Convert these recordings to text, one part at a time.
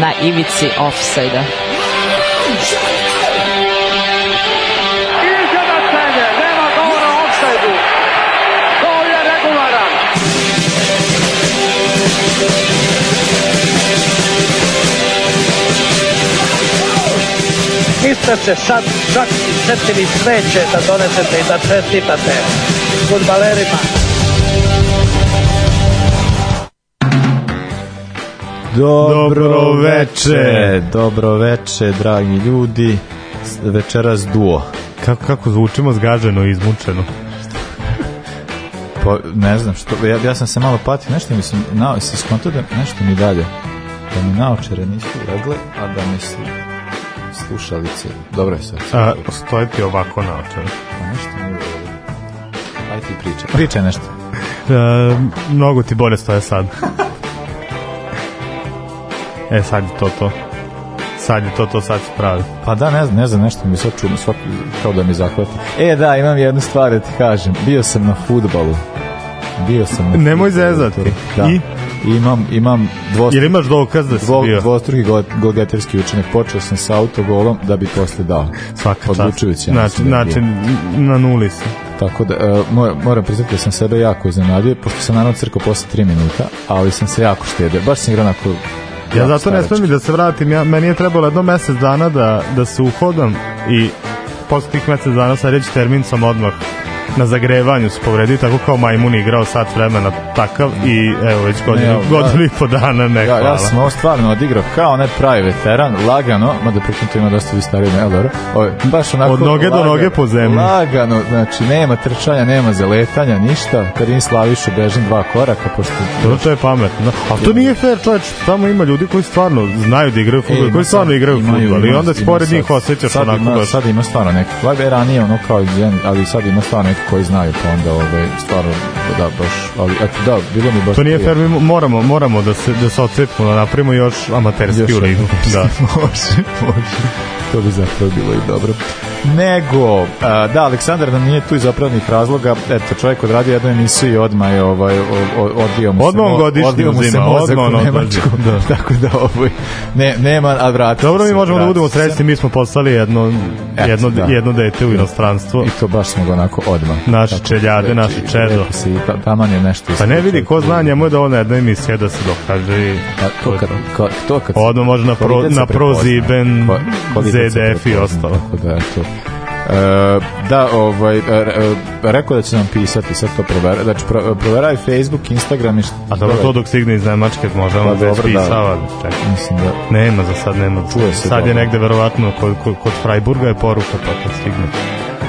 na ivici offsajda. Isto se sad čak i četiri sveće da donesete i da čestitate futbalerima. Dobro veče, dobro veče, dragi ljudi. Večeras duo. Kako, kako zvučimo zgaženo i izmučeno? Pa, ne znam, što, ja, ja sam se malo patio, nešto mislim na, se skonto da nešto mi dalje. Da mi naočare nisu regle a da mi se slušalice, dobro je sad. A, stoji ti ovako naočare. Pa nešto mi legle. Ajde ti priča, pričaj nešto. e, mnogo ti bolje stoje sad. E, sad je to to. Sad je to to, sad se pravi. Pa da, ne znam, ne znam, nešto mi sad čudno, svaki kao da mi zahvata. E, da, imam jednu stvar da ti kažem. Bio sam na futbalu. Bio sam na Nemoj zezati. Da. I? imam, imam dvostruki... Jer imaš dokaz da si dvo, bio? Dvostruki go, golgeterski učinak. Počeo sam sa autogolom da bi posle dao. Svaka Odlučujući, čast. Ja znači, da znači na nuli si. Tako da, uh, e, moram, moram priznati da sam sebe jako iznenadio, pošto sam naravno crkao posle 3 minuta, ali sam se jako štedio. Baš sam igrao onako Ja zato ne smem da se vratim, ja, meni je trebalo jedno mesec dana da, da se uhodam i posle tih mesec dana sa reći termin sam odmah na zagrevanju se povredio, tako kao Majmun igrao sat vremena takav i evo već godinu, ne, godinu da, i po dana ne da, ja, hvala. Ja sam ovo stvarno odigrao kao ne pravi veteran, lagano, mada pritom to ima dosta vi stariji, ne, dobro, ovo, baš onako... Od noge lagano, do noge po zemlji. Lagano, znači nema trčanja, nema zaletanja, ništa, kad im slavišu bežim dva koraka, pošto... To, to je pametno, a to nije fair, čoveč, tamo ima ljudi koji stvarno znaju da igraju futbol, e, koji stvarno igraju futbol i onda spored njih osjećaš onako baš. Sad ima stvarno nekako, pa, lagano je ranije ono kao, ali sad ima stvarno neki koji znaju, pa onda ovaj, stvarno, da, baš, ali, eto, da, bilo mi baš... To nije fair, mi moramo, moramo da se, da se odsetimo, da napravimo još amatersku ligu. Da. može, može to bi zapravo bilo i dobro. Nego, da, Aleksandar nam nije tu iz opravnih razloga, eto, čovjek odradio jednu emisiju i odmah je ovaj, odbio mu se, odmah godišnji odbio mu se mozak u Nemačku, da. tako da ovaj, ne, nema, a vrati Dobro, mi možemo da budemo srećni, mi smo poslali jedno, eto, jedno, da. jedno dete u inostranstvo. I to baš smo ga onako odmah. Naši čeljade, naši čedo. Ta, taman je nešto. Pa ne vidi, ko zna, njemu je dovoljna da jedna emisija da se dokaže. Pa, to kad, to kad odmah može na, pro, da na proziben, PDF ostalo. Tako da, eto. E, da, ovaj, e, e, rekao da će nam pisati, sad to proveraj, znači da pro, proveraj Facebook, Instagram i što... A dobro, to dok stigne iz Nemačke, možda pa, on već da. pisava. Da, čekaj. Mislim da... Nema za sad, nema. Čuje se sad dobro. je negde verovatno, kod, kod Freiburga je poruka, pa kad stigne.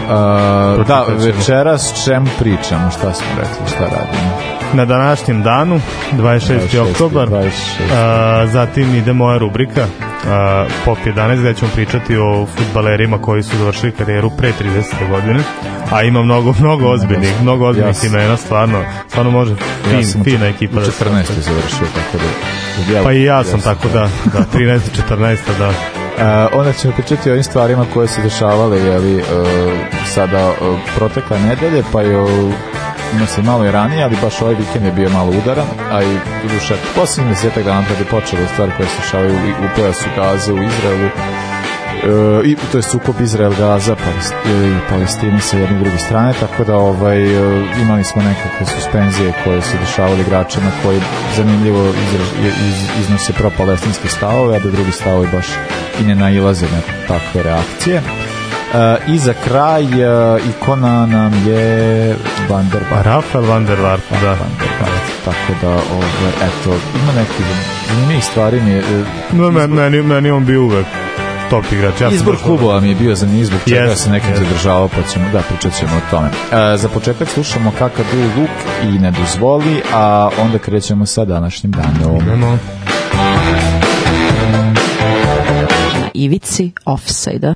A, da, večeras čem pričamo, šta smo rekli, šta radimo na današnjem danu 26. oktobar 26. zatim ide moja rubrika a, Pop 11 gde ćemo pričati o futbalerima koji su završili karijeru pre 30. godine a ima mnogo, mnogo ozbiljnih mnogo ozbiljnih ja imena, stvarno stvarno može fin, ja fina ekipa 14. da 14. završio tako da pa i ja sam tako da, da 13. 14. da Uh, onda ćemo pričati o ovim stvarima koje se dešavale jeli, uh, e, sada uh, e, protekla nedelje pa i o ima se malo i ranije, ali baš ovaj vikend je bio malo udaran, a i duša posljednje desetak dana kada je počelo stvar koje se šavaju u, u pojasu Gaza u Izraelu, e, i to je sukob Izrael Gaza e, i Palestini sa jedne druge strane tako da ovaj e, imali smo nekakve suspenzije koje su dešavali igračima koji zanimljivo izraž, iz, iznose pro-palestinske stavove a da drugi stavovi baš i ne nailaze na takve reakcije Eh, I za kraj eh, ikona nam je Van der Barth. Pa Rafael Van der Barth, da. Van der Barth, tako da, ovaj, eto, ima nekih zanimljivih stvari. Mi, eh, no, meni, meni, meni on bio uvek top igrač. Ja izbor klubova mi je bio zanimljiv, zbog čega yes, se nekim yes. zadržavao, pa ćemo, da, pričat ćemo o tome. E, za početak slušamo kakav je luk i ne dozvoli, a onda krećemo sa današnjim danom. Idemo. Ivici Offside-a.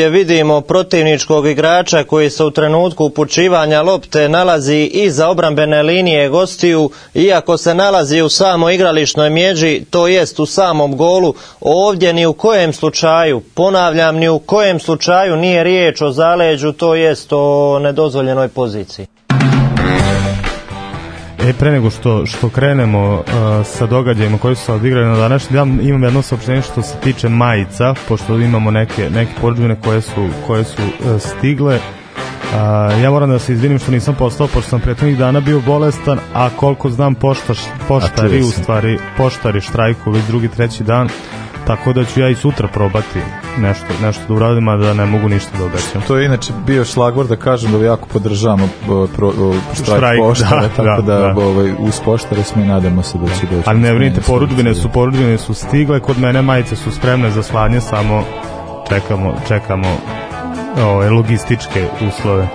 ovdje vidimo protivničkog igrača koji se u trenutku upućivanja lopte nalazi iza obrambene linije gostiju, iako se nalazi u samo igrališnoj mjeđi, to jest u samom golu, ovdje ni u kojem slučaju, ponavljam, ni u kojem slučaju nije riječ o zaleđu, to jest o nedozvoljenoj poziciji. E, pre nego što, što krenemo uh, sa događajima koji su se odigrali na današnji dan, imam jedno saopštenje što se tiče majica, pošto imamo neke, neke poruđbine koje su, koje su uh, stigle. Uh, ja moram da se izvinim što nisam postao, pošto sam prethodnih dana bio bolestan, a koliko znam poštaš, poštari, u stvari, poštari štrajku već drugi, treći dan tako da ću ja i sutra probati nešto, nešto da uradim, a da ne mogu ništa da obećam. To je inače bio šlagvor da kažem da jako podržavamo eh, pro, eh, štrajk poštare, da, tako da, da, da. Ovaj, uz poštare smo i nadamo se da će doći. Ali ne vrinite, porudbine su, porudbine su stigle, kod mene majice su spremne za slanje, samo čekamo, čekamo ovaj, logističke uslove.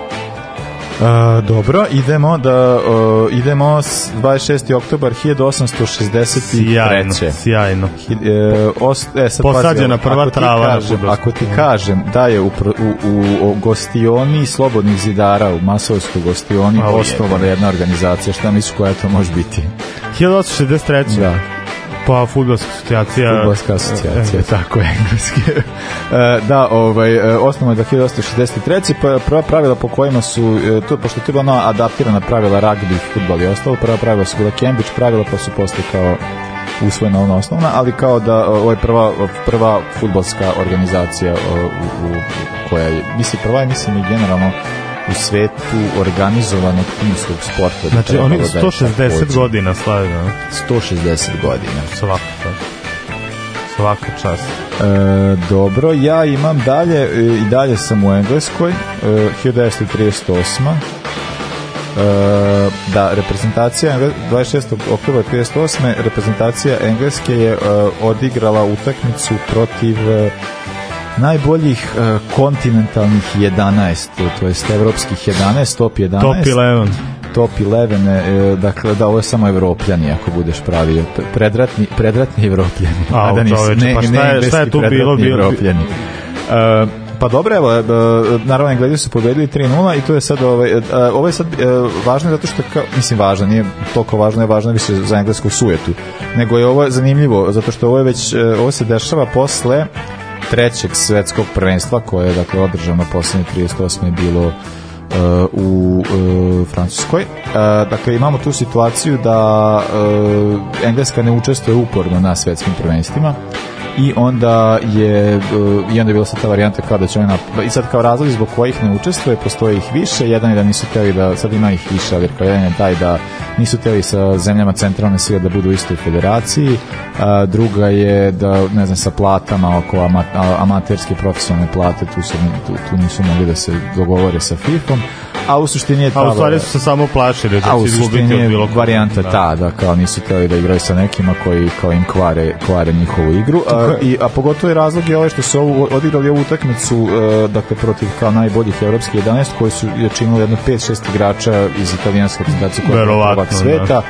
E, dobro, idemo da uh, idemo s 26. oktobar 1863. Sjajno, sjajno. Hi, e, os, e, sad Posađena pazi, prva ako trava. Ti kažem, ako ti kažem da je u, u, u, u gostioni slobodnih zidara u Masovskoj gostioni osnovana jedna organizacija, šta misliš koja to može biti? 1863. Da. Pa, futbalska asocijacija. Futbalska asocijacija. E, tako, engleske. da, ovaj, e, osnova je 1863. Da pa, prva pravila po kojima su, e, to, pošto tu je bilo adaptirana pravila ragbi, futbal i ostalo, prva pravila su bila Cambridge pravila, pa su posle kao usvojena ona osnovna, ali kao da ovo je prva, prva futbalska organizacija u, u, koja je, mislim, prva je, mislim, i generalno u svetu organizovanog timskog sporta. Znači, da oni 160 da godina slavili. 160 godina. Svaka čast. Svaka čast. E, dobro, ja imam dalje, e, i dalje sam u Engleskoj, e, 1938. E, da, reprezentacija 26. oktobra 38. reprezentacija Engleske je e, odigrala utakmicu protiv e, najboljih uh, kontinentalnih 11, to jest evropskih 11, top 11. Top 11. Top 11, e, dakle, da, ovo je samo evropljani, ako budeš pravio. Predratni, predratni evropljani. A, da nisi, ne, pa šta, je, šta je tu bilo? bilo evropljani. Uh, pa dobro, evo, e, naravno Englezi su pobedili 3:0 i to je sad ovaj ovaj sad važno zato što kao mislim važno, nije toliko važno, je važno više za englesku sujetu, nego je ovo zanimljivo zato što ovo je već ovo se dešava posle trećeg svetskog prvenstva koje je dakle održano poslednje 38. je bilo Uh, u uh, Francuskoj. Uh, dakle, imamo tu situaciju da uh, Engleska ne učestvuje uporno na svetskim prvenstvima i onda je e, i onda je bila sad ta varijanta kao da će oni i sad kao razlog zbog kojih ne učestvuje postoje ih više, jedan je da nisu teli da sad ima ih više, ali jedan je taj da nisu teli sa zemljama centralne sile da budu u istoj federaciji a, druga je da ne znam sa platama oko ama, amaterske profesionalne plate tu, su, tu, tu nisu mogli da se dogovore sa FIFA-om a u suštini je trebalo... A u stvari su se samo plašili da će izgubiti od bilo koga. varijanta da. ta, da kao nisu hteli da igraju sa nekima koji kao im kvare, kvare njihovu igru. A, i, a pogotovo je razlog je ovaj što su ovu, odigrali ovu utakmicu e, dakle protiv kao najboljih evropskih 11 koji su je činili jedno 5-6 igrača iz italijanske reprezentacije koja je prvak da. sveta.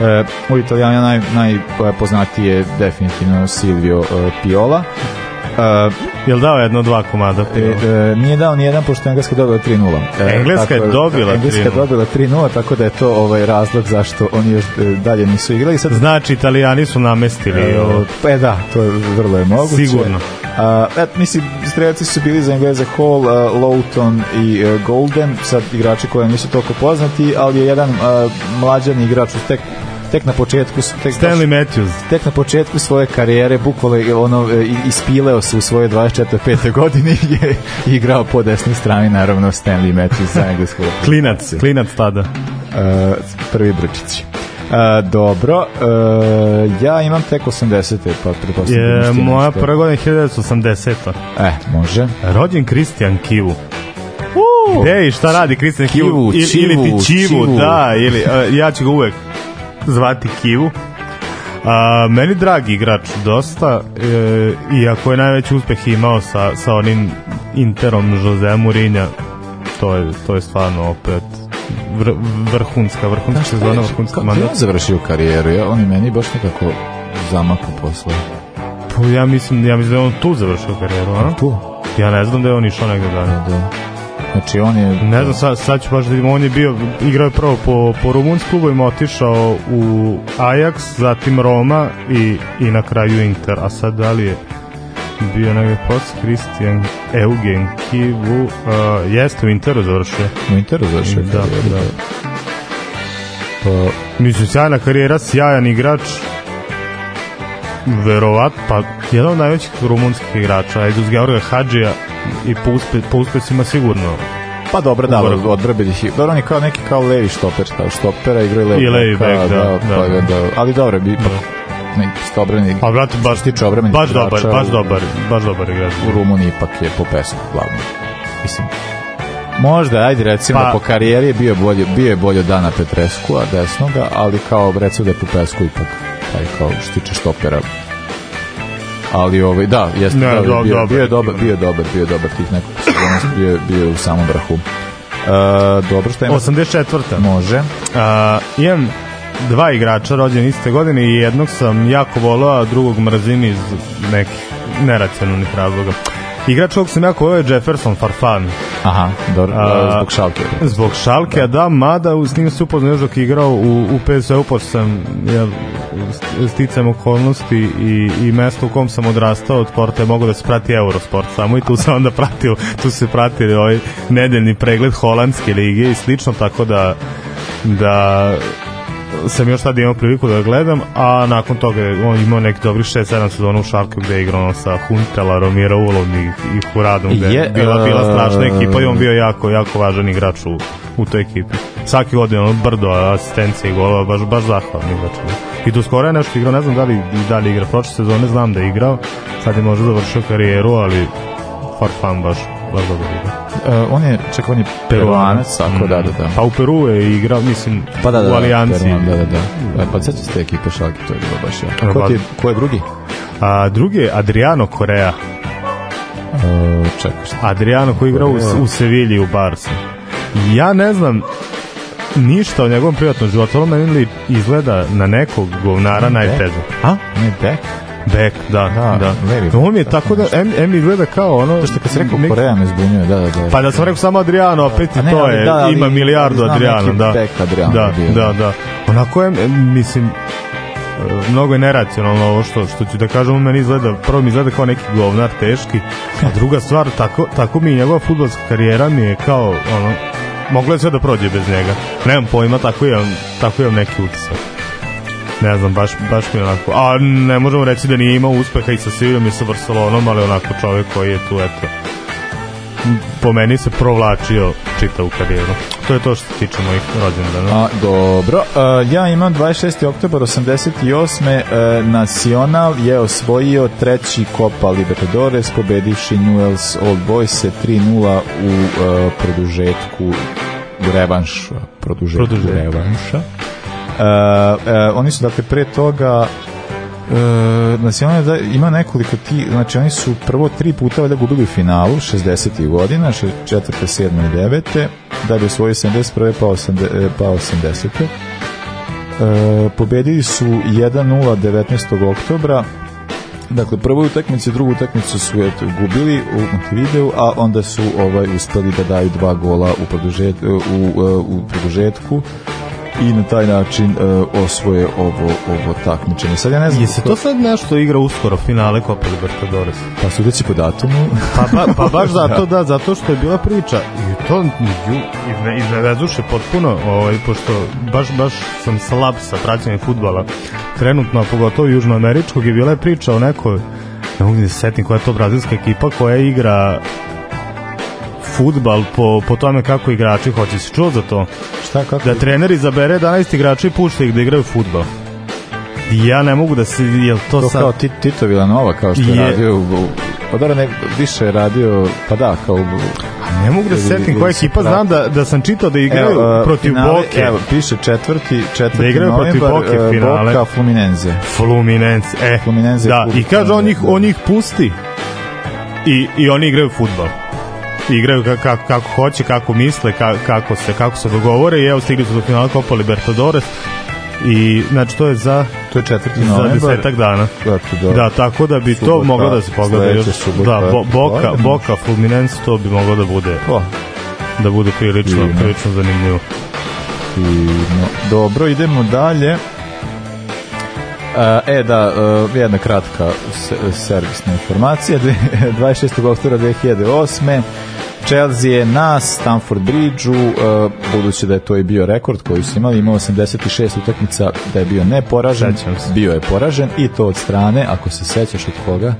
Da. E, u Italijana naj, najpoznatiji je definitivno Silvio e, Piola. Uh, jel dao jedno dva komada? E, e, nije dao ni jedan pošto je Engleska dobila 3:0. E, e, Engleska tako, je da, dobila Engleska 3:0. dobila 3:0, tako da je to ovaj razlog zašto oni još e, dalje nisu igrali. Sad znači Italijani su namestili. E, pa e, da, to je vrlo je moguće. Sigurno. A, et, mislim, strelci su bili za Engleza Hall, a, Lowton i a, Golden, sad igrači koji nisu toliko poznati, ali je jedan a, mlađan igrač tek tek na početku tek Stanley Matthews tek na početku svoje karijere bukvalno ono e, ispileo se u svoje 24. 5. godini je igrao po desnoj strani naravno Stanley Matthews za englesku klinac klinac tada uh, prvi bručić Uh, e, dobro, uh, ja imam tek 80. pa pretpostavljam. Da je, moja prva godina je 1980. E, može. Rođen Kristijan Kivu. Uh, Gde i šta radi Kristijan Kivu? Kivu, ili, Čivu, ili ti da, ili, uh, ja ću ga uvek zvati Kivu. A, meni dragi igrač dosta, e, iako je najveći uspeh imao sa, sa onim Interom Jose Mourinho, to je, to je stvarno opet vr, vrhunska, vrhunska da, sezona, vrhunska kako mandat. Kako je završio karijeru? Ja, on je meni baš nekako zamako posle. Pa ja mislim, ja mislim da je on tu završio karijeru, a? Pa tu? Ja ne znam da je on išao negde dalje. Da. da. Znači on je... Ne znam, sad, sad ću baš da vidim, on je bio, igrao je prvo po, po rumunsku Rumunj klubovima, otišao u Ajax, zatim Roma i, i na kraju Inter. A sad da li je bio negde post Christian Eugen Kivu, uh, jeste u Interu završio. U Interu završio? Da, da. da. Pa, mislim, sjajna karijera, sjajan igrač, verovatno, pa jedan od najvećih rumunskih igrača, Ayduz Georga Hadžija, i po, uspe, po uspesima sigurno Pa dobro, da, odbrbe ih. Dobro, on je kao neki kao levi štoper, kao štopera, igra i levi. I levi back, da, da, da, da, Ali dobro, bi, da neki obrani. A pa, brate baš tiče obrani. Baš dobar, baš dobar, baš dobar igrač. U Rumuniji ipak je po pesmu glavni. Mislim Možda, ajde recimo pa, po karijeri je bio bolje, bio je bolje Dana Petresku, a desnoga, ali kao recimo da je po ipak taj kao što tiče štopera ali ovaj da jeste ne, da, bio, dobar, bio je dobar bio je dobar bio je dobar tih nekoliko sezona bio bio u samom vrhu Uh, dobro šta ima? 84. Može. Uh, imam dva igrača rođeni iste godine i jednog sam jako volao, a drugog mrzim iz nekih neracionalnih razloga. Igrač ovog sam ja koji je ovaj Jefferson Farfan. Aha, dobro, zbog Šalke. Zbog Šalke, da. da, mada s njim se upoznao još dok je igrao u, u PSV-u, sam ja, sticam okolnosti i, i mesto u kom sam odrastao od sporta je mogao da se prati Eurosport samo i tu sam onda pratio, tu se pratili ovaj nedeljni pregled holandske lige i slično, tako da da sam još tada imao priliku da gledam, a nakon toga je on imao neki dobrih 6-7 sezona u Šarku gde je igrao sa Huntelarom i Raulovom i, i Huradom gde je bila, bila strašna ekipa i on bio jako, jako važan igrač u, u toj ekipi. Svaki godin ono brdo asistencije i golova, baš, baš zahvalan igrač. Znači. I do skora je nešto igrao, ne znam da li, da li igra. Prošle sezone znam da je igrao, sad je možda završio karijeru, ali for fun baš bla, bla, bla. E, uh, on je, čak, on je peruanac, tako, mm. da, da, da. Pa u Peru je igrao, mislim, pa da, da, u da, Alijanci. Da, da, da, da. Pa sećam ste te ekipe šalke, to je bilo baš ja. Ko, ti, ko je drugi? A, drugi je Adriano Korea. Uh, e, čekaj, šta? Adriano koji igrao u, u Sevilji, u Barsu. Ja ne znam, ništa o njegovom privatnom životu, ali meni izgleda na nekog govnara najteže. A? Ne, Beck? Back, da, da. da. No, on je tako da, da, em, em izgleda kao ono... To što kad si rekao nek... Koreja me zbunjuje, da, da, da. Pa da sam rekao samo Adriano, opet i to je, da, ima milijardu Adriano, da. Back Adriano da, da, da, da. Onako, je, mislim, e, mnogo je neracionalno ovo što što ću da kažem, on meni izgleda, prvo mi izgleda kao neki govnar teški, a druga stvar, tako, tako mi je njegova futbolska karijera mi je kao, ono, moglo je sve da prođe bez njega. Nemam pojma, tako imam, tako imam neki utisak ne znam, baš, baš mi onako, a ne možemo reći da nije imao uspeha i sa Sivijom i sa Barcelonom, ali onako čovjek koji je tu, eto, po meni se provlačio čita u karijeru. To je to što se tiče mojih rođendana. A, dobro. Uh, ja imam 26. oktober 88. Uh, Nacional je osvojio treći Copa Libertadores, pobedivši Newell's Old Boys 3-0 u uh, produžetku u revanšu. Produžetku, produžetku. revanša. Uh, uh, oni su dakle pre toga E, znači on da ima nekoliko ti, znači oni su prvo tri puta valjda gubili u finalu 60. godina, 4. 7. i 9. da bi osvojili 71. pa 80. E, pa 80. E, pobedili su 1-0 19. oktobra Dakle, prvu utakmicu drugu utakmicu su eto, gubili u Montevideo, a onda su ovaj uspeli da daju dva gola u produžetku, u, u, u produžetku i na taj način uh, osvoje ovo ovo takmičenje. Sad ja ne znam. Jesi to sad nešto igra uskoro finale Copa Libertadores? Pa sudeći po datumu. pa, ba, pa baš da. zato da, zato što je bila priča i to ju izne, iznevezuše potpuno, ovaj, pošto baš, baš sam slab sa praćenjem fudbala. trenutno, pogotovo južnoameričkog je bila priča o nekoj ne mogu da se setim koja je to brazilska ekipa koja igra futbal po, po tome kako igrači hoće. Si čuo za to? Šta, kako? Da trener izabere 11 igrača i pušta ih da igraju futbal. Ja ne mogu da se, jel to, to sad... kao Tito Tito Vilanova, kao što je, radio u, u pa dobro, ne, više je radio, pa da, kao... A ne mogu da setim koja ekipa, znam da, da sam čitao da igraju evo, e, protiv finale, Boke. Evo, piše četvrti, četvrti da igraju protiv Boke e, finale. Boka Fluminense. Fluminense, e. Fluminense da, i kaže on njih, on njih pusti i, i oni igraju futbal igraju kako, kako hoće, kako misle, kako se kako se dogovore i evo stigli su do finala Copa Libertadores i znači to je za to je 4. novembar za desetak dana da tako da bi subota, to moglo da se pogleda još subota, da bo, Boka Boka Fluminense to bi moglo da bude o. da bude prilično Divno. prilično zanimljivo I, no, dobro idemo dalje Eh, e, da, eh, jedna kratka servisna informacija. 26. oktora 2008. Chelsea je na Stamford Bridgeu, eh, budući da je to i bio rekord koji su imali, imao 86 utakmica da je bio neporažen, bio je poražen i to od strane, ako se sećaš od koga,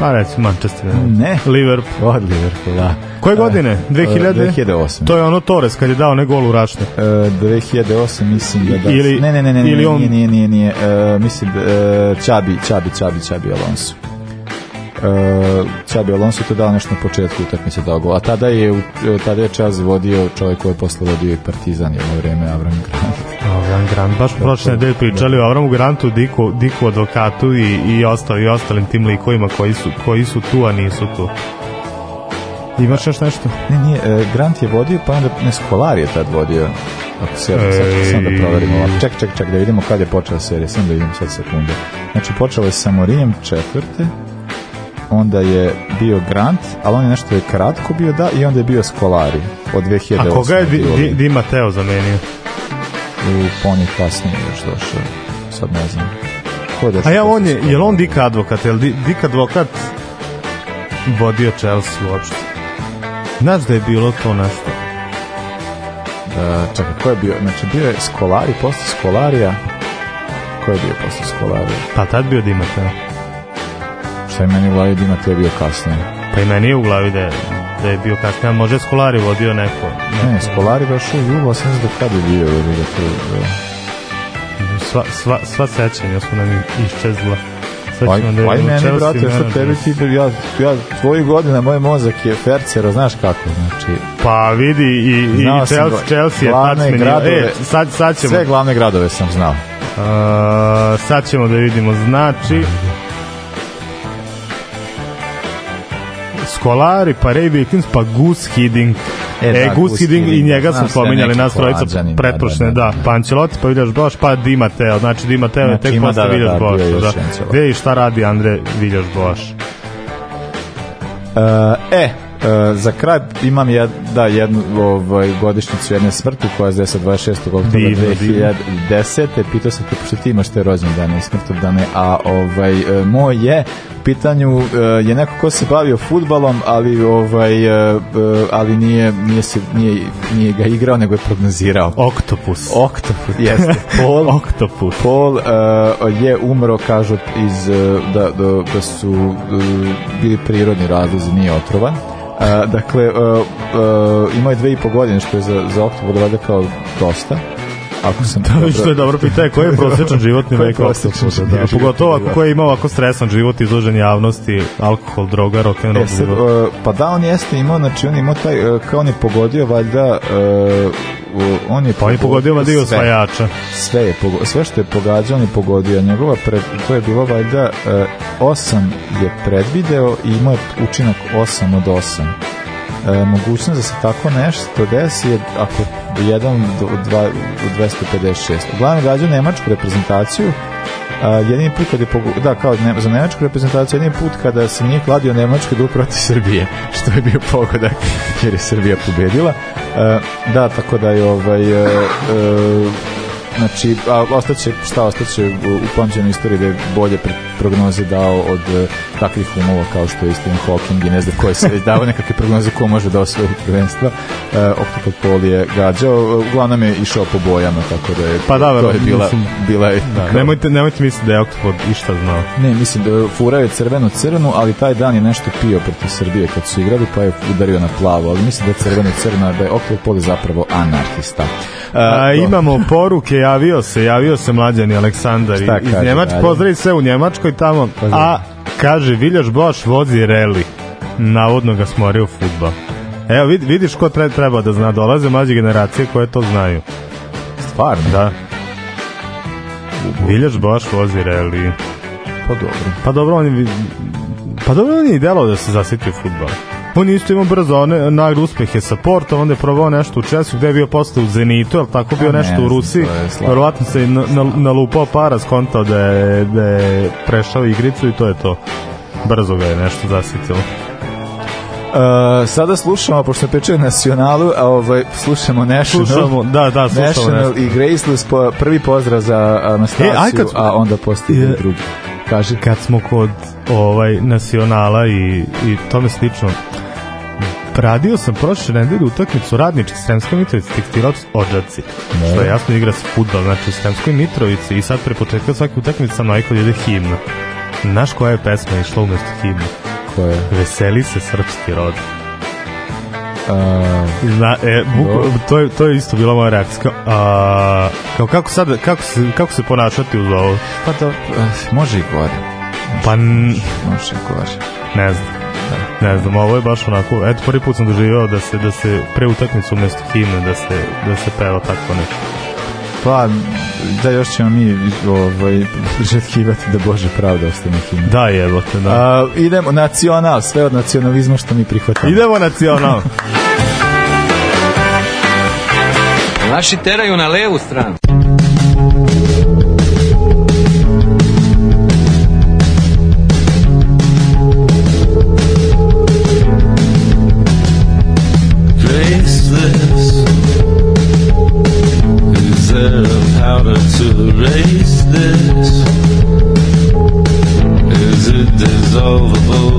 Pa recimo Manchester. Ne. Liverpool. Od Liverpool, da. Koje godine? 2000? E, 2008. E, to je ono Torres kad je dao ne gol u Rašne. E, 2008 mislim da da. Ili, ne, ne, ne, ne, ili on... nije, nije, nije, nije. E, mislim, e, Čabi, Čabi, Čabi, Čabi Alonso. E, Čabi Alonso to dao nešto na početku utakmice dao gol. A tada je, tada je Čazi vodio čovjek koji je posle vodio i Partizan jedno vreme Avram Grant. Avram Grant, baš prošle nedelje da. pričali o Avramu Grantu, Diku, Diku advokatu i, i, ostal, i ostalim tim likovima koji su, koji su tu, a nisu tu. Imaš još nešto? Ne, nije, e, Grant je vodio, pa onda, ne, Skolar je tad vodio. Ako se, e... sad, sam da proverimo. Ček, ček, ček, da vidimo kad je počela serija, sam da vidim sad sekunde. Znači, počela je sa Morijem četvrte, onda je bio Grant, ali on je nešto je kratko bio da i onda je bio Skolari od 2008. A koga je Di, Di, Di Mateo zamenio? i on kasnije još došao, sad ne znam. Ko da A ja on je, je li on Dick Advokat, je li Dick Advokat vodio Chelsea uopšte? Znaš da je bilo to nešto? Da, čekaj, ko je bio? Znači, bio je Skolari, posle Skolarija. Ko je bio posle Skolarija? Pa tad bio Dimata. Šta je meni u glavi Dimata bio kasnije? Pa i meni je u glavi da je da je bio kasnije, a može Skolari vodio neko. neko. Ne, Skolari baš u julu, a sam znam kada je bio. Ili da to, da. Sva, sva, sva sećanja su nam iščezla. Aj, da aj meni, brate, što tebi ti, ja, ja, tvojih godina, moj mozak je fercero, znaš kako, znači... Pa vidi, i, i, Chelsea, Chelsea je tad meni, gradove, e, sad, sad ćemo... Sve glavne gradove sam znao. Uh, sad ćemo da vidimo, znači... Skolari, pa Ray Wilkins, pa Goose Hiddink. E, da, e da, Goose Hiddink i njega smo spominjali, na trojica pretprošne, da, da, da. da. pa Ancelotti, pa Viljaš Boš, pa Dima Teo, znači Dima Teo znači, je tek posle da, da, Viljaš da, Boš. Da. Gde i šta radi Andre Viljaš Boš? Uh, e, e Eh, za kraj imam jed, da, jednu ovaj, godišnicu jedne smrti koja je sa 26. oktobra 2010. Pitao sam te, pošto ti imaš te rođene dane i smrtovdane, a ovaj, eh, moj je u pitanju eh, je neko ko se bavio futbalom, ali ovaj ali nije nije, se, nije, nije ga igrao, nego je prognozirao. Oktopus. Oktopus, jeste. Pol, Oktopus. Pol uh, je umro, kažu, iz, da, da, da su uh, bili prirodni razlozi, nije otrovan dakle, ima je dve i po godine, što je za, za Oktobar valjda kao dosta. Ako sam to što je dobro pitanje, koji je prosječan životni vek oktopusa? Da, pogotovo ako ko je imao ovako stresan život, izložen javnosti, alkohol, droga, rock and roll. E, uh, pa da, on jeste imao, znači on imao taj, uh, kao on je pogodio valjda uh, on je pa pogodio, pogodio valjda i osvajača. Sve, je pogo, sve što je pogađao, on je pogodio. Njegova pre, to je bilo valjda uh, 8 je predvideo i imao je učinak 8 od 8 e, mogućnost da se tako nešto desi je ako jedan do, dva, do 256. Uglavnom gađa nemačku reprezentaciju Uh, jedini put kad je pogu... da, kao ne, za nemačku reprezentaciju, jedini put kada se nije kladio nemački dug da protiv Srbije, što je bio pogodak jer je Srbija pobedila. Uh, da, tako da je ovaj... Uh, uh, znači, a, ostaće, šta ostaće u, u pamćenoj istoriji da je bolje pre, prognoze dao od e, takvih umova kao što je Stephen Hawking i ne znam ko je sve dao nekakve prognoze ko može da osvoji prvenstva. E, Octopod Pol je gađao, e, uglavnom je išao po bojama, tako da je, pa da, to je da, bila, mislim, bila je, da, da. Nemojte, nemojte misliti da je Octopod išta znao. Ne, mislim da furao je crveno-crnu, ali taj dan je nešto pio protiv Srbije kad su igrali, pa je udario na plavo, ali mislim da je crveno-crna, da je Octopod je zapravo anarhista. E, A, imamo poruke, javio se, javio se mlađani Aleksandar iz Njemačke, pozdrav sve u Njemačkoj, i tamo. Pa da. A kaže, Viljaš Boš vozi reli. Navodno ga smorio futbal. Evo, vid, vidiš ko tre, treba da zna. Dolaze mlađe generacije koje to znaju. Stvarno? Da. Viljaš Boš vozi reli. Pa dobro. Pa dobro, on je, pa dobro on je i delao da se zasiti u futbolu. On je isto imao brzo one, nagle uspehe sa Porto, onda je probao nešto u Česu, gde je bio posle u Zenitu, ali tako bio A, pa nešto u Rusiji. Verovatno se na, na, nalupao para, skontao da je, da je prešao igricu i to je to. Brzo ga je nešto zasitilo. Uh, e, sada slušamo, pošto peče nacionalu, a ovaj, slušamo National, slušamo, da, da, slušamo National nešto. i Graceless, po, prvi pozdrav za Anastasiju, e, kad... a onda postoji e, drugi kaže kad smo kod ovaj nacionala i, i tome slično radio sam prošle nedelje utakmicu radnički Sremska Mitrovica tekstilac Odžaci. Ne. Što je jasno igra se fudbal, znači Sremskoj Mitrovici i sad pre početka svake utakmice sam najkod ide himna. Znaš koja je pesma išla umesto himna? Koja je? Veseli se srpski rod. Uh, Zna, e, buk, to, je, to je isto bila moja reakcija. A, kao kako, sad, kako, se, kako se ponašati uz ovo? Pa to, e, može i gore. Pa... Može i gore. Ne znam. Da. Ne znam, ovo je baš onako, eto prvi put sam doživio da se, da se pre utakmicu umesto himne da se, da se peva tako nešto. Pa, da još ćemo mi ovaj, žetkivati da Bože pravda ostane himne. Da, jebote, da. A, idemo, nacional, sve od nacionalizma što mi prihvatamo. Idemo nacional! Naši teraju na levu stranu. this Is it dissolvable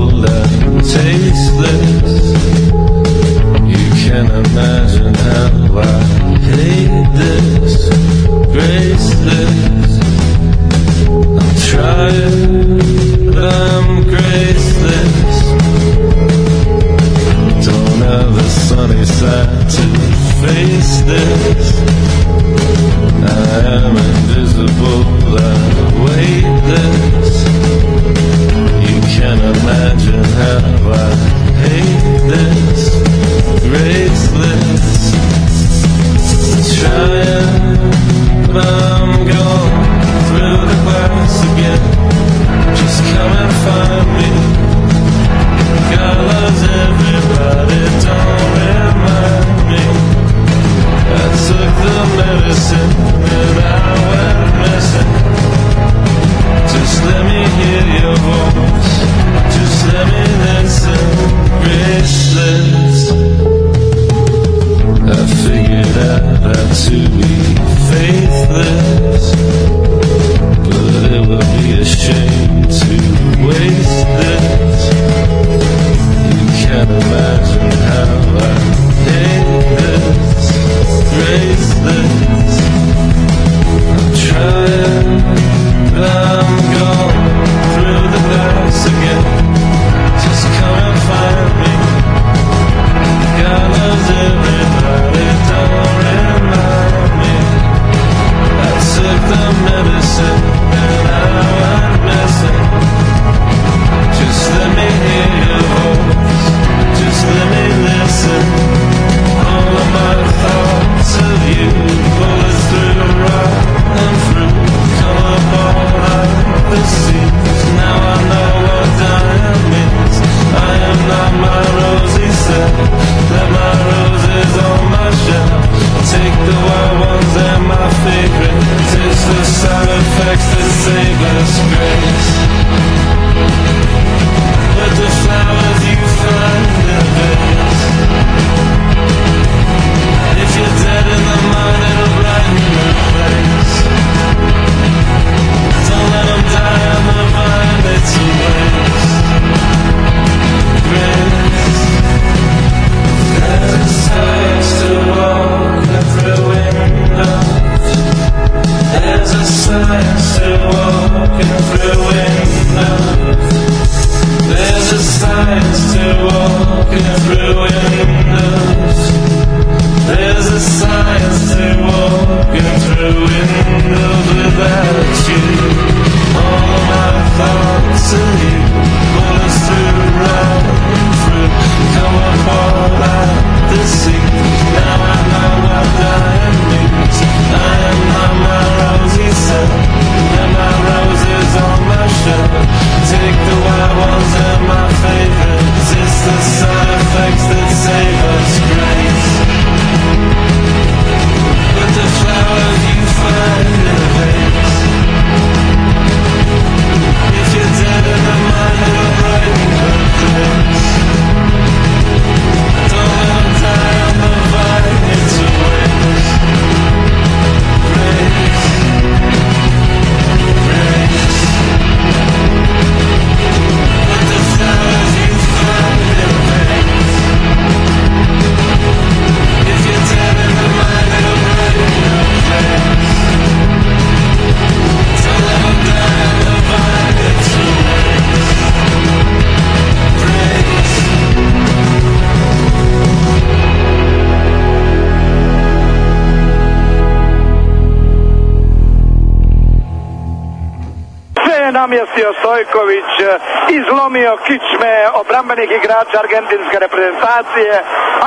pune kičme obrambenih igrača argentinske reprezentacije,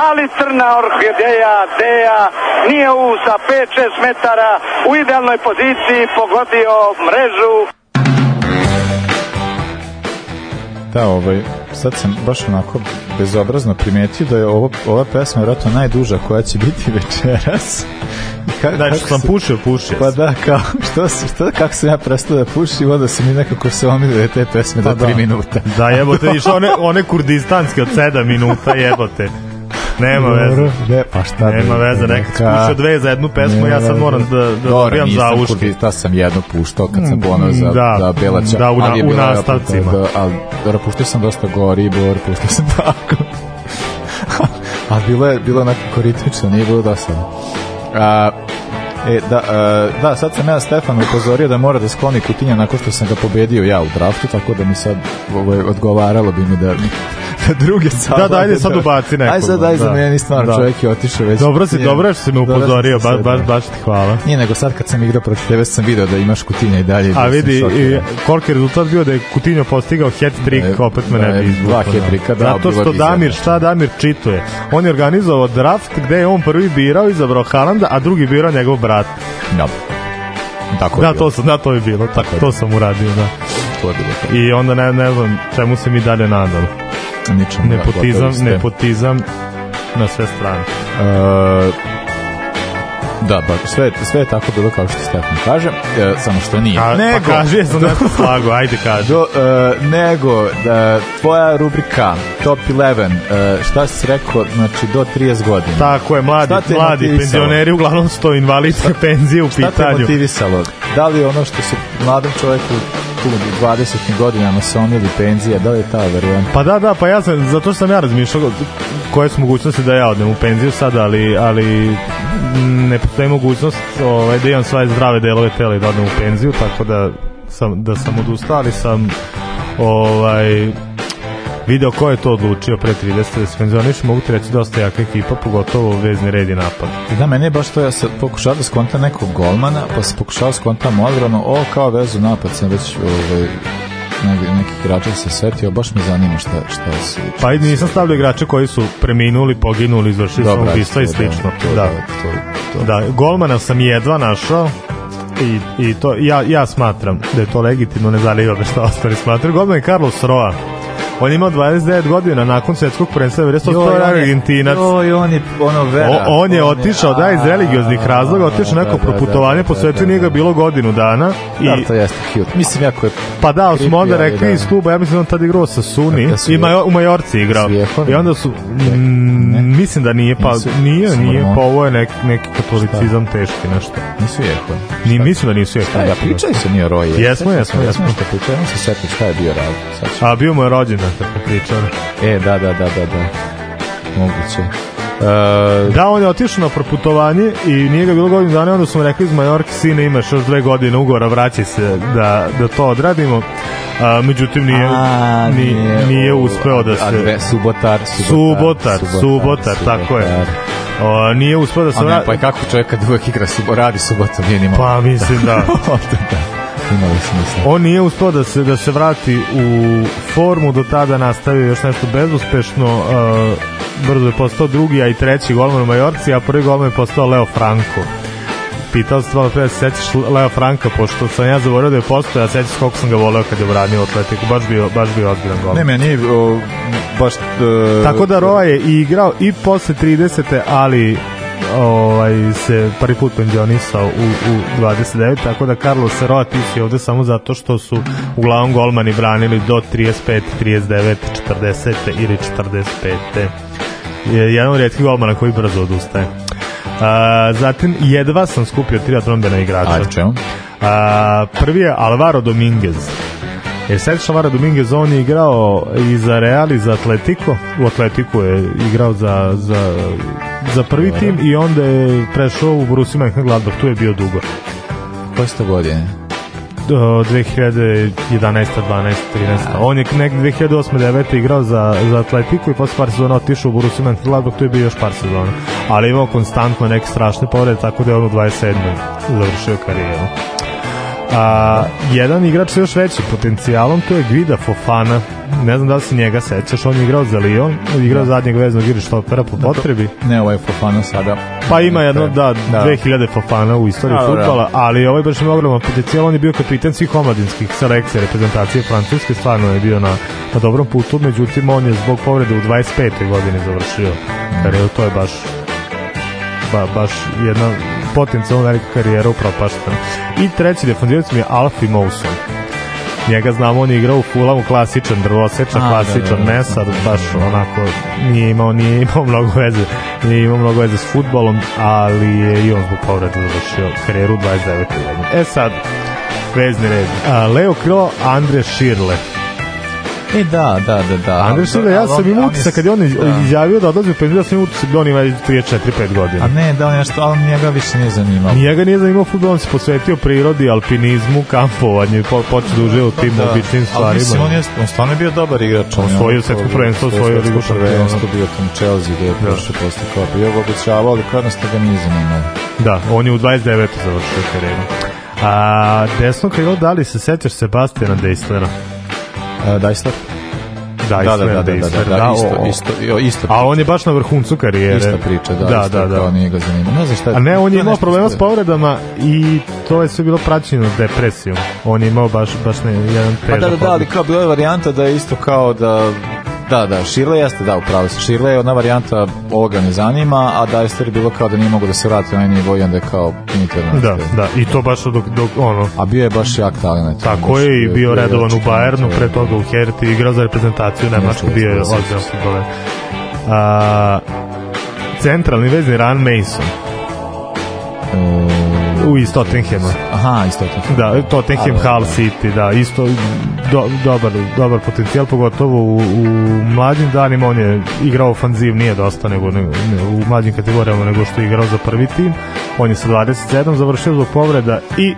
ali crna orhideja, Deja, nije u sa 5-6 metara u idealnoj poziciji pogodio mrežu. Da, ovaj, sad sam baš onako bezobrazno primetio da je ovo, ova pesma vjerojatno najduža koja će biti večeras. Ka, da, što sam pušio, pušio. Pa da, kao, što, što, kako sam ja prestao da pušim, onda se mi nekako se omilio te pesme pa do da. 3 minuta. Da, jebote, viš, one, one kurdistanske od 7 minuta, jebote. Nema veze. Ne, pa šta da Nema da, veze, neka pušao dve za jednu pesmu, nema, ja sad moram da, da Dora, dobijam za uške. Kudi, ta sam jedno puštao kad sam ponao za, da, za Bela Da, u, ali u nastavcima. Da, ali, da, puštao sam dosta Goribor, puštao sam tako. a bilo je, bilo je onako ritmično, nije bilo dosadno. A, E, da, e, da, sad sam ja Stefan upozorio da mora da skloni kutinja nakon što sam ga pobedio ja u draftu, tako da mi sad ovo, ovaj, odgovaralo bi mi da sa druge strane. Da, da, ajde sad ubaci nekog. Ajde sad, daj za meni stvarno da. čovjek je otišao već. Dobro si, dobro što si me upozorio, baš, baš, baš ti hvala. Nije nego sad kad sam igrao protiv tebe sam video da imaš Kutinja i dalje. A da vidi, i, koliki je rezultat bio da je Kutinjo postigao hat-trick, opet me ne bi izbukao. Dva hat-tricka, da, Zato što Damir, šta Damir čituje? On je organizovao draft gde je on prvi birao, i zabrao Halanda, a drugi birao njegov brat. Da. Tako da, to sam, da, to je bilo, tako, to sam uradio, da. To je bilo I onda ne, ne znam čemu se mi dalje nadalo ničemu nepotizam, da nepotizam na sve strane. E, Da, ba, sve, sve je tako bilo kao što Stefan kaže, e, samo što nije. A, pa nego, pa kaži, ja sam neko slago, ajde kaži. Do, e, nego, da, tvoja rubrika Top 11, e, šta si rekao, znači do 30 godina. Tako je, mladi, mladi penzioneri, uglavnom sto invalidske penzije u šta pitanju. Šta te motivisalo? Da li ono što se mladom čoveku 2020. godinama se omili penzija, da li je ta varijanta? Pa da, da, pa ja sam, zato sam ja razmišljao koje su mogućnosti da ja odem u penziju sad, ali, ali ne postoji mogućnost ovaj, da imam sve zdrave delove tela i da odem u penziju, tako da sam, da sam odustao, ali sam ovaj, video ko je to odlučio pre 30 da se penzioniš, mogu ti reći dosta jaka ekipa, pogotovo u vezni red i napad. I da, mene je baš to, ja sam pokušao da skontam nekog golmana, pa sam pokušao da skonta odbranu, o, kao vezu napad sam već ovaj, neki, neki igrača se setio, baš me zanima šta, šta se... Pa i nisam stavljao igrače koji su preminuli, poginuli, izvršili sam ubistva i da, slično. Da. da, to, da. To, to, to. da, golmana sam jedva našao, i, i to, ja, ja smatram da je to legitimno, ne zaliva me šta ostali smatram. Golman je Carlos Roa, On je 29 godina nakon svetskog prvenstva 98, to je Argentinac. Joj, on je ono vera. O, on je otišao, da, iz religioznih razloga, otišao da, neko da, da, proputovanje, da, po svetu da, nije ga da. bilo godinu dana. I, da, to jeste cute. Mislim, jako je... Pa da, smo onda rekli da. iz kluba, ja mislim da on tada igrao sa Suni, da, i Major, u Majorci igrao. I onda su, mislim da nije, pa nije, nije, pa ovo je nek, neki katolicizam teški, nešto. Nisu jehon. Ni, mislim da nisu jehon. Da, pričali se nije roje. Jesmo, jesmo, jesmo. Jesmo što pričali, se setim šta je bio razlog. A bio mu je rođen da popričao. E, da, da, da, da, da. Moguće. Uh, da, on je otišao na proputovanje i nije ga bilo godinu dana, onda su rekli iz Majorke, sine, imaš još dve godine ugora, vraćaj se da, da to odradimo. A, međutim, nije, a, nije, nije, uspeo da se... A, dve, subotar, subotar, subotar, subotar, subotar, tako je. O, nije uspeo da se vrati. Pa kako čovjek kad uvek igra subo, radi subotom, nije nimao. Pa mislim da. da imali smisla. On nije uspeo da se, da se vrati u formu, do tada nastavio još nešto bezuspešno, uh, brzo je postao drugi, a i treći golman u Majorci, a prvi golman je postao Leo Franco. Pitao sam malo pre da se sećaš Leo Franka, pošto sam ja zaboravio da je postao, a sećaš koliko sam ga voleo kad je branio Atletiku, baš bio, baš bio odbiran gol. Ne, meni baš... E, Tako da Roa je i igrao i posle 30. ali ovaj, se prvi put penzionisao u, u 29, tako da Carlos Roa je ovde samo zato što su uglavnom golmani branili do 35, 39, 40 ili 45. Je jedan od redkih golmana koji brzo odustaje. A, zatim, jedva sam skupio tri atrombena igrača. A čemu? A, prvi je Alvaro Dominguez Jer Sergio Vara Dominguez, on je igrao i za Real i za Atletico. U Atletico je igrao za, za, za prvi Dobar. tim i onda je prešao u Borussia Mönchengladbach. Tu je bio dugo. Koje ste godine? 2011. 12. 13. Ja. On je nek 2008. 9. igrao za, za Atletico i posle par sezona otišao u Borussia Mönchengladbach, tu je bio još par sezona. Ali imao konstantno neke strašne povrede, tako da je on u 27. završio karijeru. A, jedan igrač sa još većim potencijalom, to je Gvida Fofana. Ne znam da li se njega sećaš, on je igrao za Lyon, igrao da. zadnjeg veznog igra štopera po potrebi. Ne, ovaj Fofana sada. Pa ima jedno, da, da. 2000 Fofana u istoriji da, da, da. futbala, da. ali ovaj baš ima ogroman potencijal, on je bio kapitan svih omladinskih selekcija reprezentacije Francuske, stvarno je bio na, na dobrom putu, međutim on je zbog povrede u 25. godini završio, jer to je baš ba, baš jedna potencijalno velika karijera upropaštena. I treći defanzivac mi je Alfie Mouson. Njega znamo, on je igrao u Fulamu klasičan drvoseča, da, klasičan da, da, da, mesar, da. baš onako nije imao, nije imao mnogo veze, nije imao mnogo veze s futbolom, ali je i on zbog povreda završio karijeru 29. godine. E sad, vezni red. Leo Kro, Andre Širle E, da, da, da, da. Anders Silva, ja sam imao utisak kad je on da. izjavio da odlazi u penziju, ja sam imao utisak da on ima 34-5 godina. A ne, da on nešto, ali njega više nije zanimao. Njega nije zanimao futbol, on se posvetio prirodi, alpinizmu, kampovanju, počeo da uživa u pa tim da, običnim stvarima. Ali mislim, on, je, on stvarno je bio dobar igrač. On svojio svetsko prvenstvo, svojio ligu prvenstvo. Bio tam Chelsea gde je da. prošao posle kopa. Ja ga obećavao, ali kod nas ga nije zanimao. Da, on je u 29. završio karenu. A desno krilo, da li se sećaš Sebastijana Dejslera? Dajsler? Da, da, da, da, da, da, da, da, isto, isto, isto. A on je baš na vrhuncu karijere. Ista priča, da, da, da, da. nije ga zanima. Ne znam šta je. A ne, on je imao problema s povredama i to je sve bilo praćeno depresijom. On je imao baš, baš ne, jedan težak. Pa da, da, da, ali kao bila je varijanta da je isto kao da Da, da, Shirley jeste, da, upravo se. Shirley je ona varijanta, ovoga ne zanima, a Dijster je bilo kao da nije mogo da se vrati na nivo i onda je kao pinite. Da, da, i to baš dok, dok ono... A bio je baš jak talent. Tako je i bio, bio redovan u Bayernu, pre toga u Herti, igrao za reprezentaciju Nemačku, bio je ozbiljan futboler. A, centralni vezni Ran Mason. E, u iz Tottenhema. Aha, iz Tottenhama. Da, Tottenham, Hull City, da, isto do, dobar, dobar potencijal, pogotovo u, u mlađim danima, on je igrao ofanziv, nije dosta nego, nego u mlađim kategorijama nego što je igrao za prvi tim, on je sa 27 završio zbog povreda i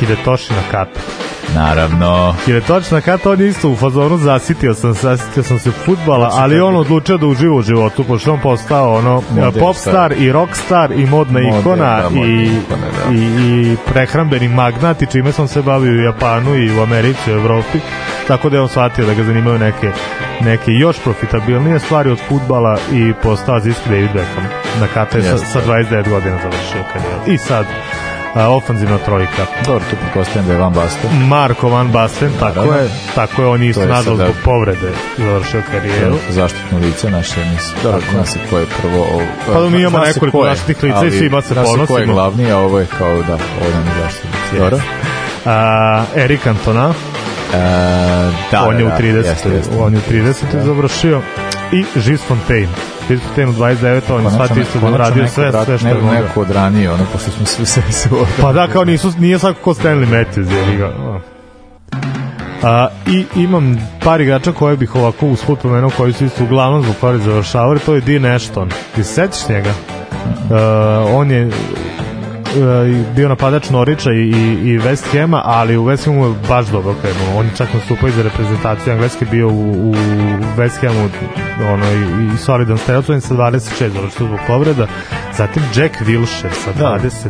Hidetoshi Nakata Naravno. Jer je točno kad on isto u fazonu zasitio sam, zasitio sam se futbala, znači, ali on odlučio da uživo u životu, pošto on postao ono eh, popstar i rockstar i modna Model, ikona da, i, ikona, da. i, i prehrambeni magnat i čime sam se bavio u Japanu i u Americi, u Evropi, tako da je on shvatio da ga zanimaju neke, neke još profitabilnije stvari od futbala i postao zizki David Beckham. Na kata je sa, sa 29 godina završio karijeru. I sad a, ofanzivna trojka. Dobro, tu pretpostavljam da je Van Basten. Marko Van Basten, tako Naravno. Da, da, da. je. Tako je, on isto nadal zbog povrede završio karijeru. Zaštitno lice naše emisije. Dobro, tako. nas je ko je prvo... O, pa da mi imamo nekoliko zaštitnih lica i svima se ponosimo. Nas je ko je glavni, a ovo je kao da, ovo nam je zaštitno lice. Dobro. A, Erik Antona, Uh, da, on je u 30. jeste, jeste. On je u 30. Da. završio. I Gis Fontaine. Ten 29, on je pa, sad znači, isto odradio sve, brat, sve što je mogao. Neko odranio, ono, posle smo svi se se Pa da, kao nisu, nije svako ko Stanley Matthews, je li ga. A, I imam par igrača koje bih ovako usput pomenuo, koji su isto uglavnom zbog pare završavali, to je Dean Ashton. Ti se sećaš njega? Uh, on je E, bio napadač Norića i, i West Hema, ali u West Hamu je baš dobro krenuo. On čak nastupao i za reprezentaciju Engleske, bio u, u West Hamu ono, i, i solidan strelac, on sa 26 završio zbog povreda. Zatim Jack Wilshere sa 29.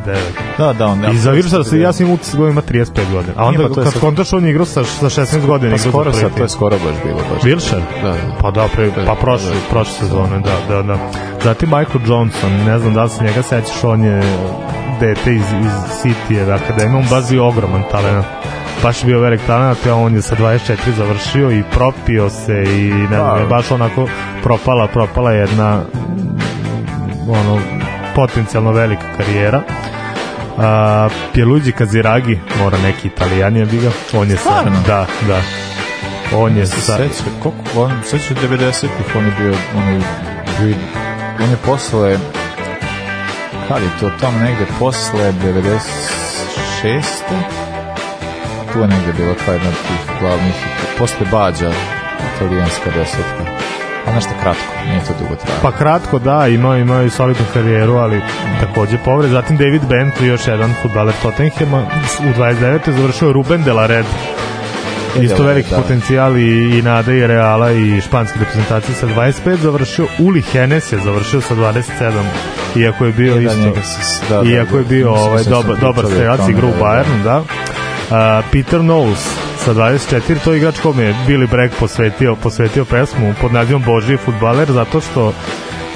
Da. da, da, on. I za Wilshere ja sam im utisak da ima 35 godina. A onda Nije, pa kad sad... kontaš on igrao sa, sa 16 godina. Pa skoro sad, to je skoro baš bilo. Baš. Wilshere? Da, da. Pa da, pre, pa prošle, da. prošle sezone, da, da, da. Zatim Michael Johnson, ne znam da li se njega sećaš, on je dete iz, iz City-eve akademije, da on bazi ogroman talent. Baš je bio velik talent, a on je sa 24 završio i propio se i ne znam, je da. baš onako propala, propala jedna ono, potencijalno velika karijera. A, Pjeluđi Kaziragi, mora neki italijan je bio. On je sa, da, da. On je sa... Seća, koliko, on, seća 90-ih, on je bio, on je, on je posle kad je to tamo negde posle 96. Tu je negde bilo ta jedna od tih glavnih, posle Bađa, italijanska desetka. A nešto kratko, nije to dugo trajalo. Pa kratko, da, imao, imao i solidnu karijeru, ali mm. takođe povred. Zatim David Bentley, još jedan futbaler Tottenhema, u 29. završio Ruben de la Red isto veliki da. potencijal i, i Nada i Reala i španske reprezentacije sa 25 završio Uli Henes je završio sa 27 iako je bio da, isto da, da, iako je da. bio ovaj da dobar dobar strelac igra u Bayernu da uh, Peter Knowles sa 24 to je igrač kome je Billy Bragg posvetio posvetio pesmu pod nazivom Božji fudbaler zato što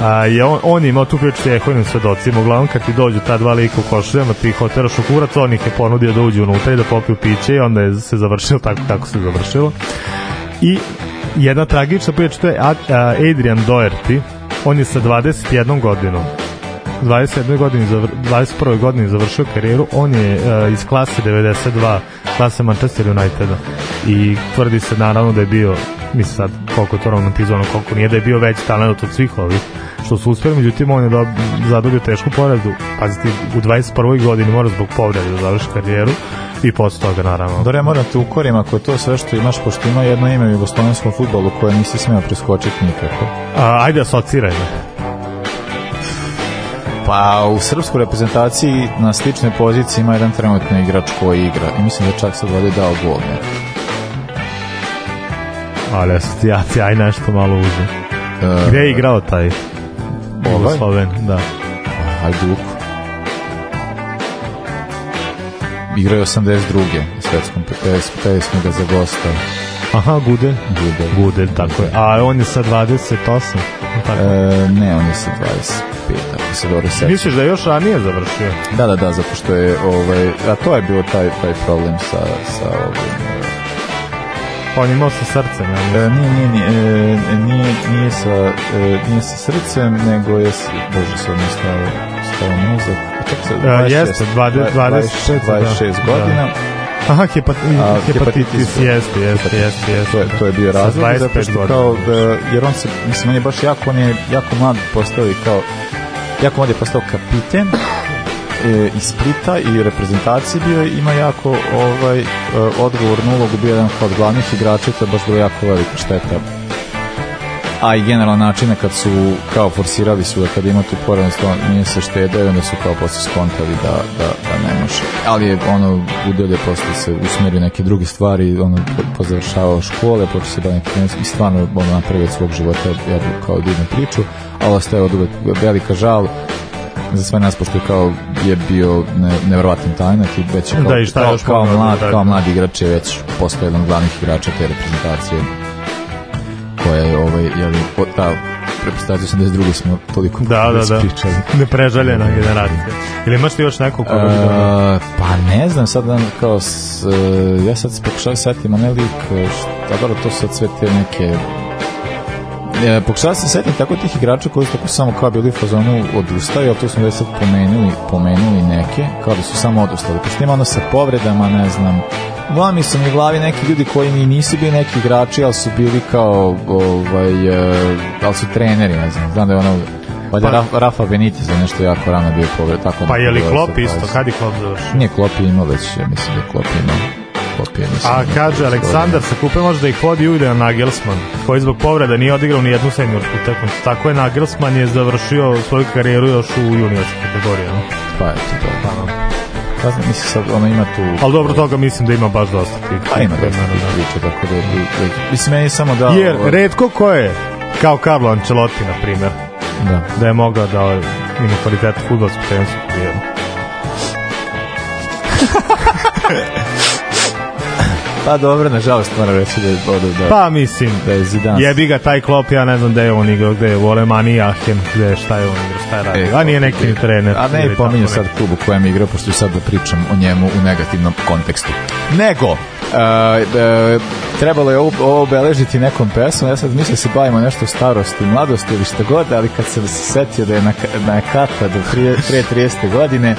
a, i on, on je imao tu priču sa Jehovnim svedocima, uglavnom kad ti dođu ta dva lika u košuljama, ti ih oteraš u kurac, on ih je ponudio da uđu unutra i da popiju piće i onda je se završilo tako kako se završilo. I jedna tragična priča, to je Adrian Doherty, on je sa 21 godinom 21. godini, 21. godini završio karijeru, on je uh, iz klase 92, klase Manchester Uniteda i tvrdi se naravno da je bio mislim sad koliko je to romantizovano, koliko nije, da je bio veći talent od svih ovih što su uspeli, međutim on je do, zadobio tešku povredu, pazite, u 21. godini mora zbog povrede da završi karijeru i posle toga naravno. Dore, moram te ukorim ako je to sve što imaš, pošto ima jedno ime u jugoslovenskom futbolu koje nisi smeo preskočiti nikako. A, ajde, asociraj da me. Pa u srpskoj reprezentaciji na sličnoj poziciji ima jedan trenutno igrač koji igra i mislim da čak sad vode dao gol. Ne? Ali ja ti ja, aj nešto malo uzem. Uh, e, Gde je igrao taj? Jugosloven, ovaj? da. Hajduk. Igrao je 82. svetskom pesmu, smo ga za gosta. Aha, Gude. Gude. Gude, tako je. A on je sa 28? Tako. E, ne, on je sa 25, ako se dobro sećam. Misliš da je još ranije završio? Da, da, da, zato što je, ovaj, a to je bio taj, taj problem sa, sa ovim, on imao sa srcem, ja e, nije, nije, nije, e, nije, nije, sa, e, nije sa srcem, nego je, bože, sad mi stalo, stalo muzak. Čak jeste, 26, 26, 26 godina. Aha, hepat, a, hepatitis, jeste, jeste, jeste, jeste. To je, da. to je bio razlog, zato što kao, da, jer on se, mislim, on je baš jako, on je jako mlad postao i kao, jako mlad je postao kapiten, e, iz Splita i reprezentacije bio je, ima jako ovaj, e, odgovornu ulogu, bio jedan od glavnih igrača to je baš bilo jako velika šteta a i generalno načina kad su kao forsirali su da kad ima tu poravnost nije se štede i onda su kao posle skontali da, da, da ne može ali je ono udelje posle se usmerio neke druge stvari ono pozavršavao škole počeo se baviti i stvarno ono napravio svog života jednu kao divnu priču ali ostaje od uvek velika žal za sve nas, pošto kao je bio ne, nevjerovatan talent i već da, kao, da, i šta kao, još kao, da, da. kao, mlad, kao mlad igrač je već postao jedan od glavnih igrača te reprezentacije koja je ovaj, jeli, od, ta reprezentaciju 82. smo toliko da, da, da. pričali. Neprežaljena generacija. Ili imaš ti još neko koga uh, Pa ne znam, sad kao s, e, ja sad se pokušavam setim, a ne lik, e, šta dobro, to su sad sve te neke e, pokušava se setiti tako tih igrača koji su tako samo kao bili u fazonu odustaju, a tu smo već sad pomenuli, pomenuli neke, kao da su samo odustali. Pa ima ono sa povredama, ne znam, uglavnom su mi u glavi neki ljudi koji ni nisu bili neki igrači, ali su bili kao, ovaj, e, ali da su treneri, ne znam, znam da je ono pa, Rafa, Rafa Benitez je nešto jako rano bio povred. Tako pa je li Klopp isto? Kad je Klopp završio? Nije, Klopp je imao već, mislim da je Klopp imao kopije. Nisam A kaže, Aleksandar se kupe može da ih vodi na Nagelsman, koji zbog povreda nije odigrao ni jednu seniorsku utakmicu. Tako je, Nagelsman je završio svoju karijeru još u juniorskoj kategoriji. No? Pa, eto, to. Pa, Pa znam, mislim sad, ono ima tu... Ali dobro, toga mislim da ima baš dosta tih. Pa ima dosta tih da. priča, tako da... da, da- Mislim, meni samo da... Jer, ovo... Ovaj- redko ko je, kao Carlo Ancelotti, na primer, da. da je mogao da ovaj- ima kvalitet futbolsku tenisku karijeru. Pa dobro, nažalost, moram reći da je odu da-, da... Pa mislim, da je Zidane. jebi ga taj klop, ja ne znam gde je on igrao, gde je u Alemani, Ahen, gde je, šta je on igrao, šta je radio. E, A nije neki trener. A ne, pominju sad klub u kojem igrao, pošto sad da pričam o njemu u negativnom kontekstu. Nego, Uh, uh, trebalo je ovo obeležiti nekom pesmom, ja sad mislim da se bavimo nešto starosti, mladosti ili šta god, ali kad sam se setio da je na, na Katad do prije 30. godine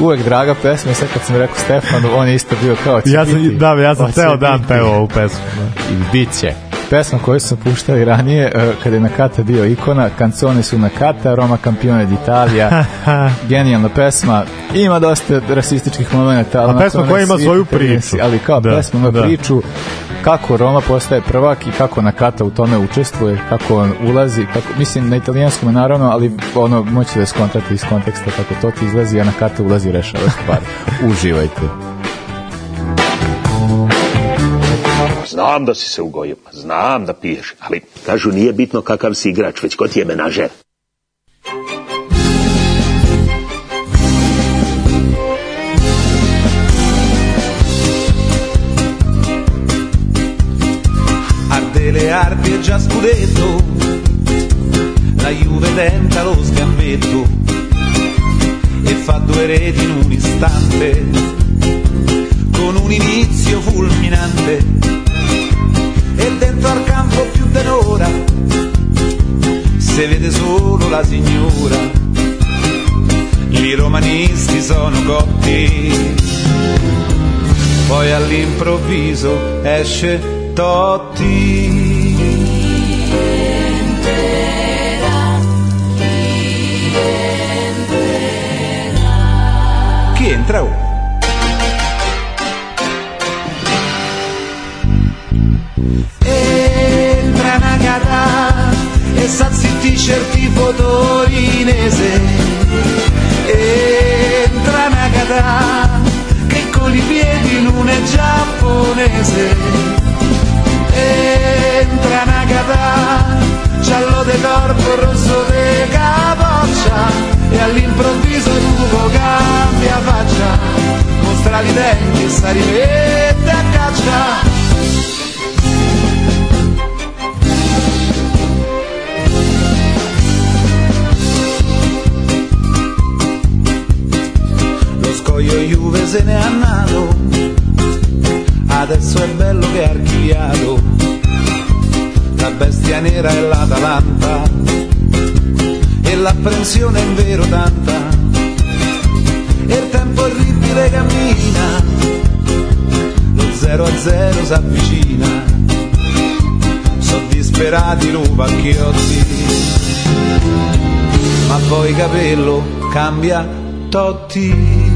uvek draga pesma i sad kad sam rekao Stefanu, on je isto bio kao će ja sam, biti. Da, ja sam ceo dan peo ovu pesmu. Da. I bit će pesma koju sam puštali i ranije, e, kada je na kata bio ikona, kancone su na kata, Roma kampione d'Italia, genijalna pesma, ima dosta rasističkih momenta, ali A pesma koja ima svoju priču. Ali kao da, pesma ima da. priču, kako Roma postaje prvak i kako Nakata u tome učestvuje, kako on ulazi, kako, mislim na italijanskom je naravno, ali ono moći da skontati iz konteksta kako to ti izlazi, a Nakata ulazi i rešava stvar. Uživajte. znam da si se ugojio, znam da piješ, ali kažu nije bitno kakav si igrač, već ko ti je menažer. le arti è già scudetto, la Juve tenta lo sgambetto e fa due reti in un istante, con un inizio fulminante e dentro al campo più d'un'ora se vede solo la signora. I romanisti sono cotti. Poi all'improvviso esce Totti c'è tifo torinese e Tranagata che con i piedi non è giapponese e Tranagata giallo de corpo rosso de capoccia e all'improvviso Lupo cambia faccia mostra l'idea che e si rivede a caccia se n'è andato, adesso è bello che è archiviato, la bestia nera è l'Atalanta, e l'apprensione è in vero tanta, e il tempo orribile cammina, lo 0 a 0 si avvicina, sono disperati lupacchiozzi, ma poi capello cambia Totti.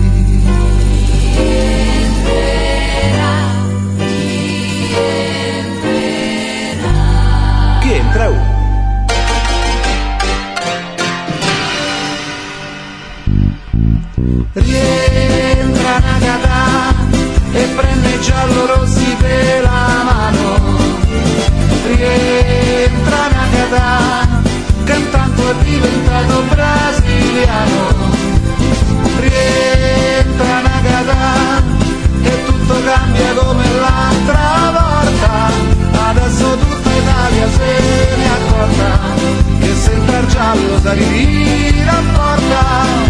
rientra Nagata e prende giallo rossi per la mano rientra Nagata cantando è diventato brasiliano rientra Nagata e tutto cambia come l'altra volta adesso tutta Italia se ne accorta che se il giallo si ritira a porta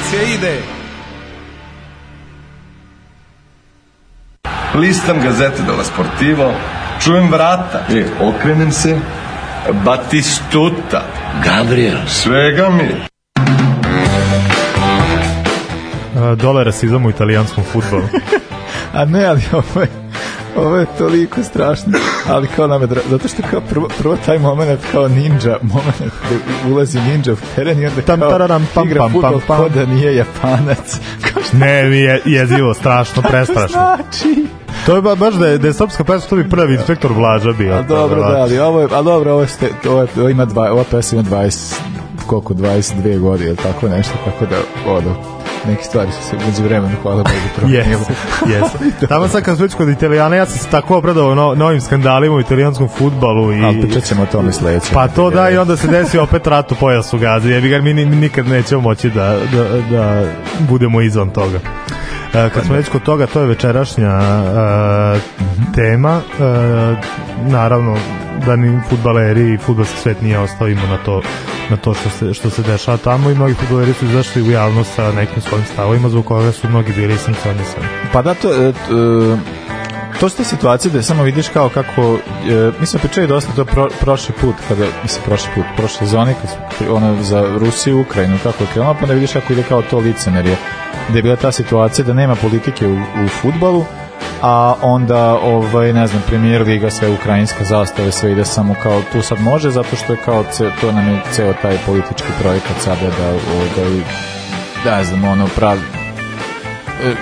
nacija ide. Listam gazete della Sportivo, čujem vrata. E, okrenem se, Batistuta. Gabriel. Svega mi. E, dole rasizam u italijanskom futbolu. A ne, ali ovaj, ovo je toliko strašno, ali kao nam je drago, zato što kao prvo, prvo taj moment kao ninja, moment gde ulazi ninja u teren i onda tam, kao tararam, pam, igra pam, pam, pam. da nije japanac. Kao šta? Ne, mi je znači? jezivo, strašno, prestrašno. znači? To je baš da je, da je srpska pesma, to bi prvi inspektor Vlaža bio. A dobro, da, da, da, ali ovo je, a dobro, ovo, ste, ovo, ovo ima dva, ova pesma ima 20, koliko, 22 godine, ili tako nešto, tako da, ovo, neke stvari su se među vremenu, hvala Bogu, promenile. Yes, yes. Tamo sad kad već kod Italijana, ja sam se tako obradao no, novim skandalima u italijanskom futbalu. I, Ali pričat ćemo o tome sledeće. Pa to da, i onda se desi opet rat u pojasu Gaze. Jebi ga, mi, mi nikad nećemo moći da, da, da budemo izvan toga. E, kad smo već kod toga, to je večerašnja uh, tema. Uh, naravno, da ni futbaleri i futbalski svet nije ostavimo na to, na to što, se, što se dešava tamo i mnogi futbaleri su izašli u javnost sa nekim svojim stavovima zbog koga su mnogi bili sankcionisani. Pa da, to, to, to su te situacije da samo vidiš kao kako, e, mi smo pričali dosta to pro, prošli put, kada, mislim prošli put, prošle zone, kad smo, ono, za Rusiju, Ukrajinu, kako je krenulo, pa da vidiš kako ide kao to licemerje, da je bila ta situacija da nema politike u, u futbalu, a onda ovaj ne znam premijer liga sve ukrajinska zastave sve ide samo kao tu sad može zato što je kao ce, to nam je ceo taj politički projekat sada da da da ne znam ono pravi E,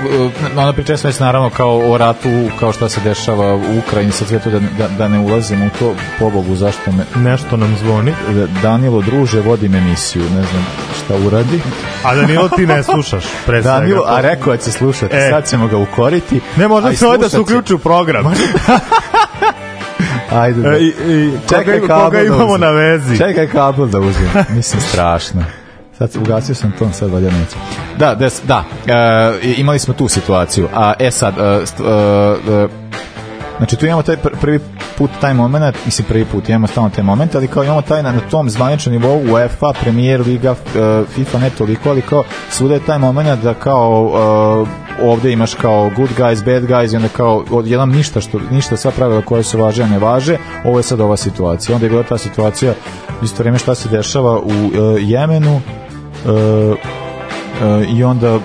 ona priča sve naravno kao o ratu, kao što se dešava u Ukrajini sa cvjetu, da, da, da ne ulazimo u to, pobogu, zašto me... Nešto nam zvoni. Da, Danilo, druže, vodi emisiju, ne znam šta uradi. A Danilo, ti ne slušaš, pre svega. Danilo, a rekao da će slušati, e. sad ćemo ga ukoriti. Ne, možda se ovdje da se uključi u program. Ajde. Da. E, I, i, čekaj koga, kabel koga da imamo da uzim. na vezi. Čekaj kabel da uzmem. Mislim strašno. Sad se ugasio sam ton, sad valja neću. Da, des, da, e, imali smo tu situaciju. A, e sad, e, st, e, e, znači tu imamo taj pr prvi put, taj moment, mislim prvi put, imamo stalno taj moment, ali kao imamo taj na, na tom zvaničnom nivou UEFA, Premier Liga, e, FIFA, ne toliko, ali kao svuda je taj moment da kao e, ovde imaš kao good guys, bad guys i onda kao odjednom ništa što ništa sva pravila koja su važe, ne važe. Ovo je sad ova situacija. Onda je bila ta situacija isto vreme šta se dešava u uh, Jemenu, E, e, i onda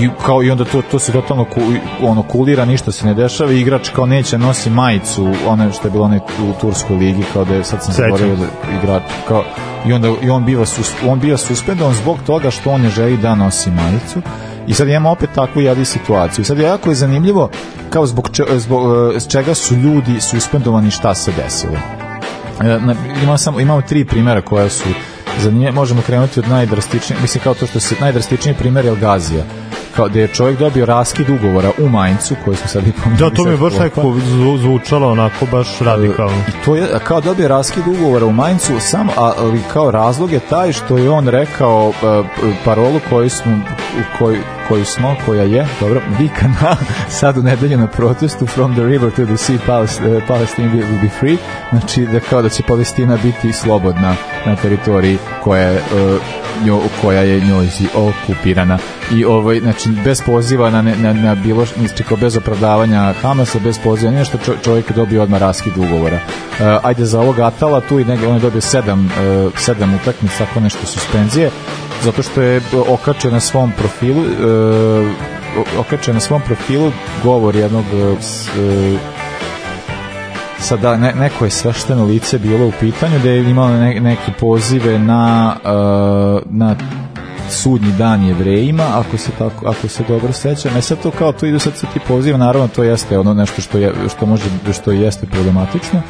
i kao i onda to to se totalno ku, ono kulira, ništa se ne dešava, igrač kao neće nosi majicu, one što je bilo one u turskoj ligi kao da je sad sam zaboravio da igrač kao i onda i on biva sus, on biva suspendovan zbog toga što on ne želi da nosi majicu. I sad imamo opet takvu jadi situaciju. Sad je jako je zanimljivo kao zbog, če, zbog e, čega su ljudi suspendovani šta se desilo. E, imamo, samo, imamo tri primjera koja su za nje možemo krenuti od najdrastičnije, mislim kao to što se najdrastičniji primer je Elgazija kao da je čovjek dobio raskid ugovora u Majncu koji smo sad ipak Da, to mi je baš nekako zvučalo onako baš e, radikalno. I to je kao dobio raskid ugovora u Majncu sam ali kao razlog je taj što je on rekao e, parolu koju smo u koj, koju smo, koja je, dobro, vika na, sad u nedelju na protestu From the river to the sea, eh, Palestine will be free, znači da kao da će Palestina biti slobodna na teritoriji koja, uh, njo, koja je njoj okupirana i ovaj znači bez poziva na na na bilo znači, kao bez opravdavanja Hamasa bez poziva nešto čo, čovjek dobije odmah raskid ugovora. Uh, ajde za ovog Atala tu i negdje on je dobio 7 uh, e, sedam utakmica tako nešto suspenzije zato što je okačio na svom profilu uh, okačio na svom profilu govor jednog uh, sada ne, neko je svašteno lice bilo u pitanju da je imao ne, neke pozive na uh, na sudnji dan je vrejima, ako se tako ako se dobro sećam. E sad to kao to ide sad se ti poziva, naravno to jeste ono nešto što je što može što jeste problematično.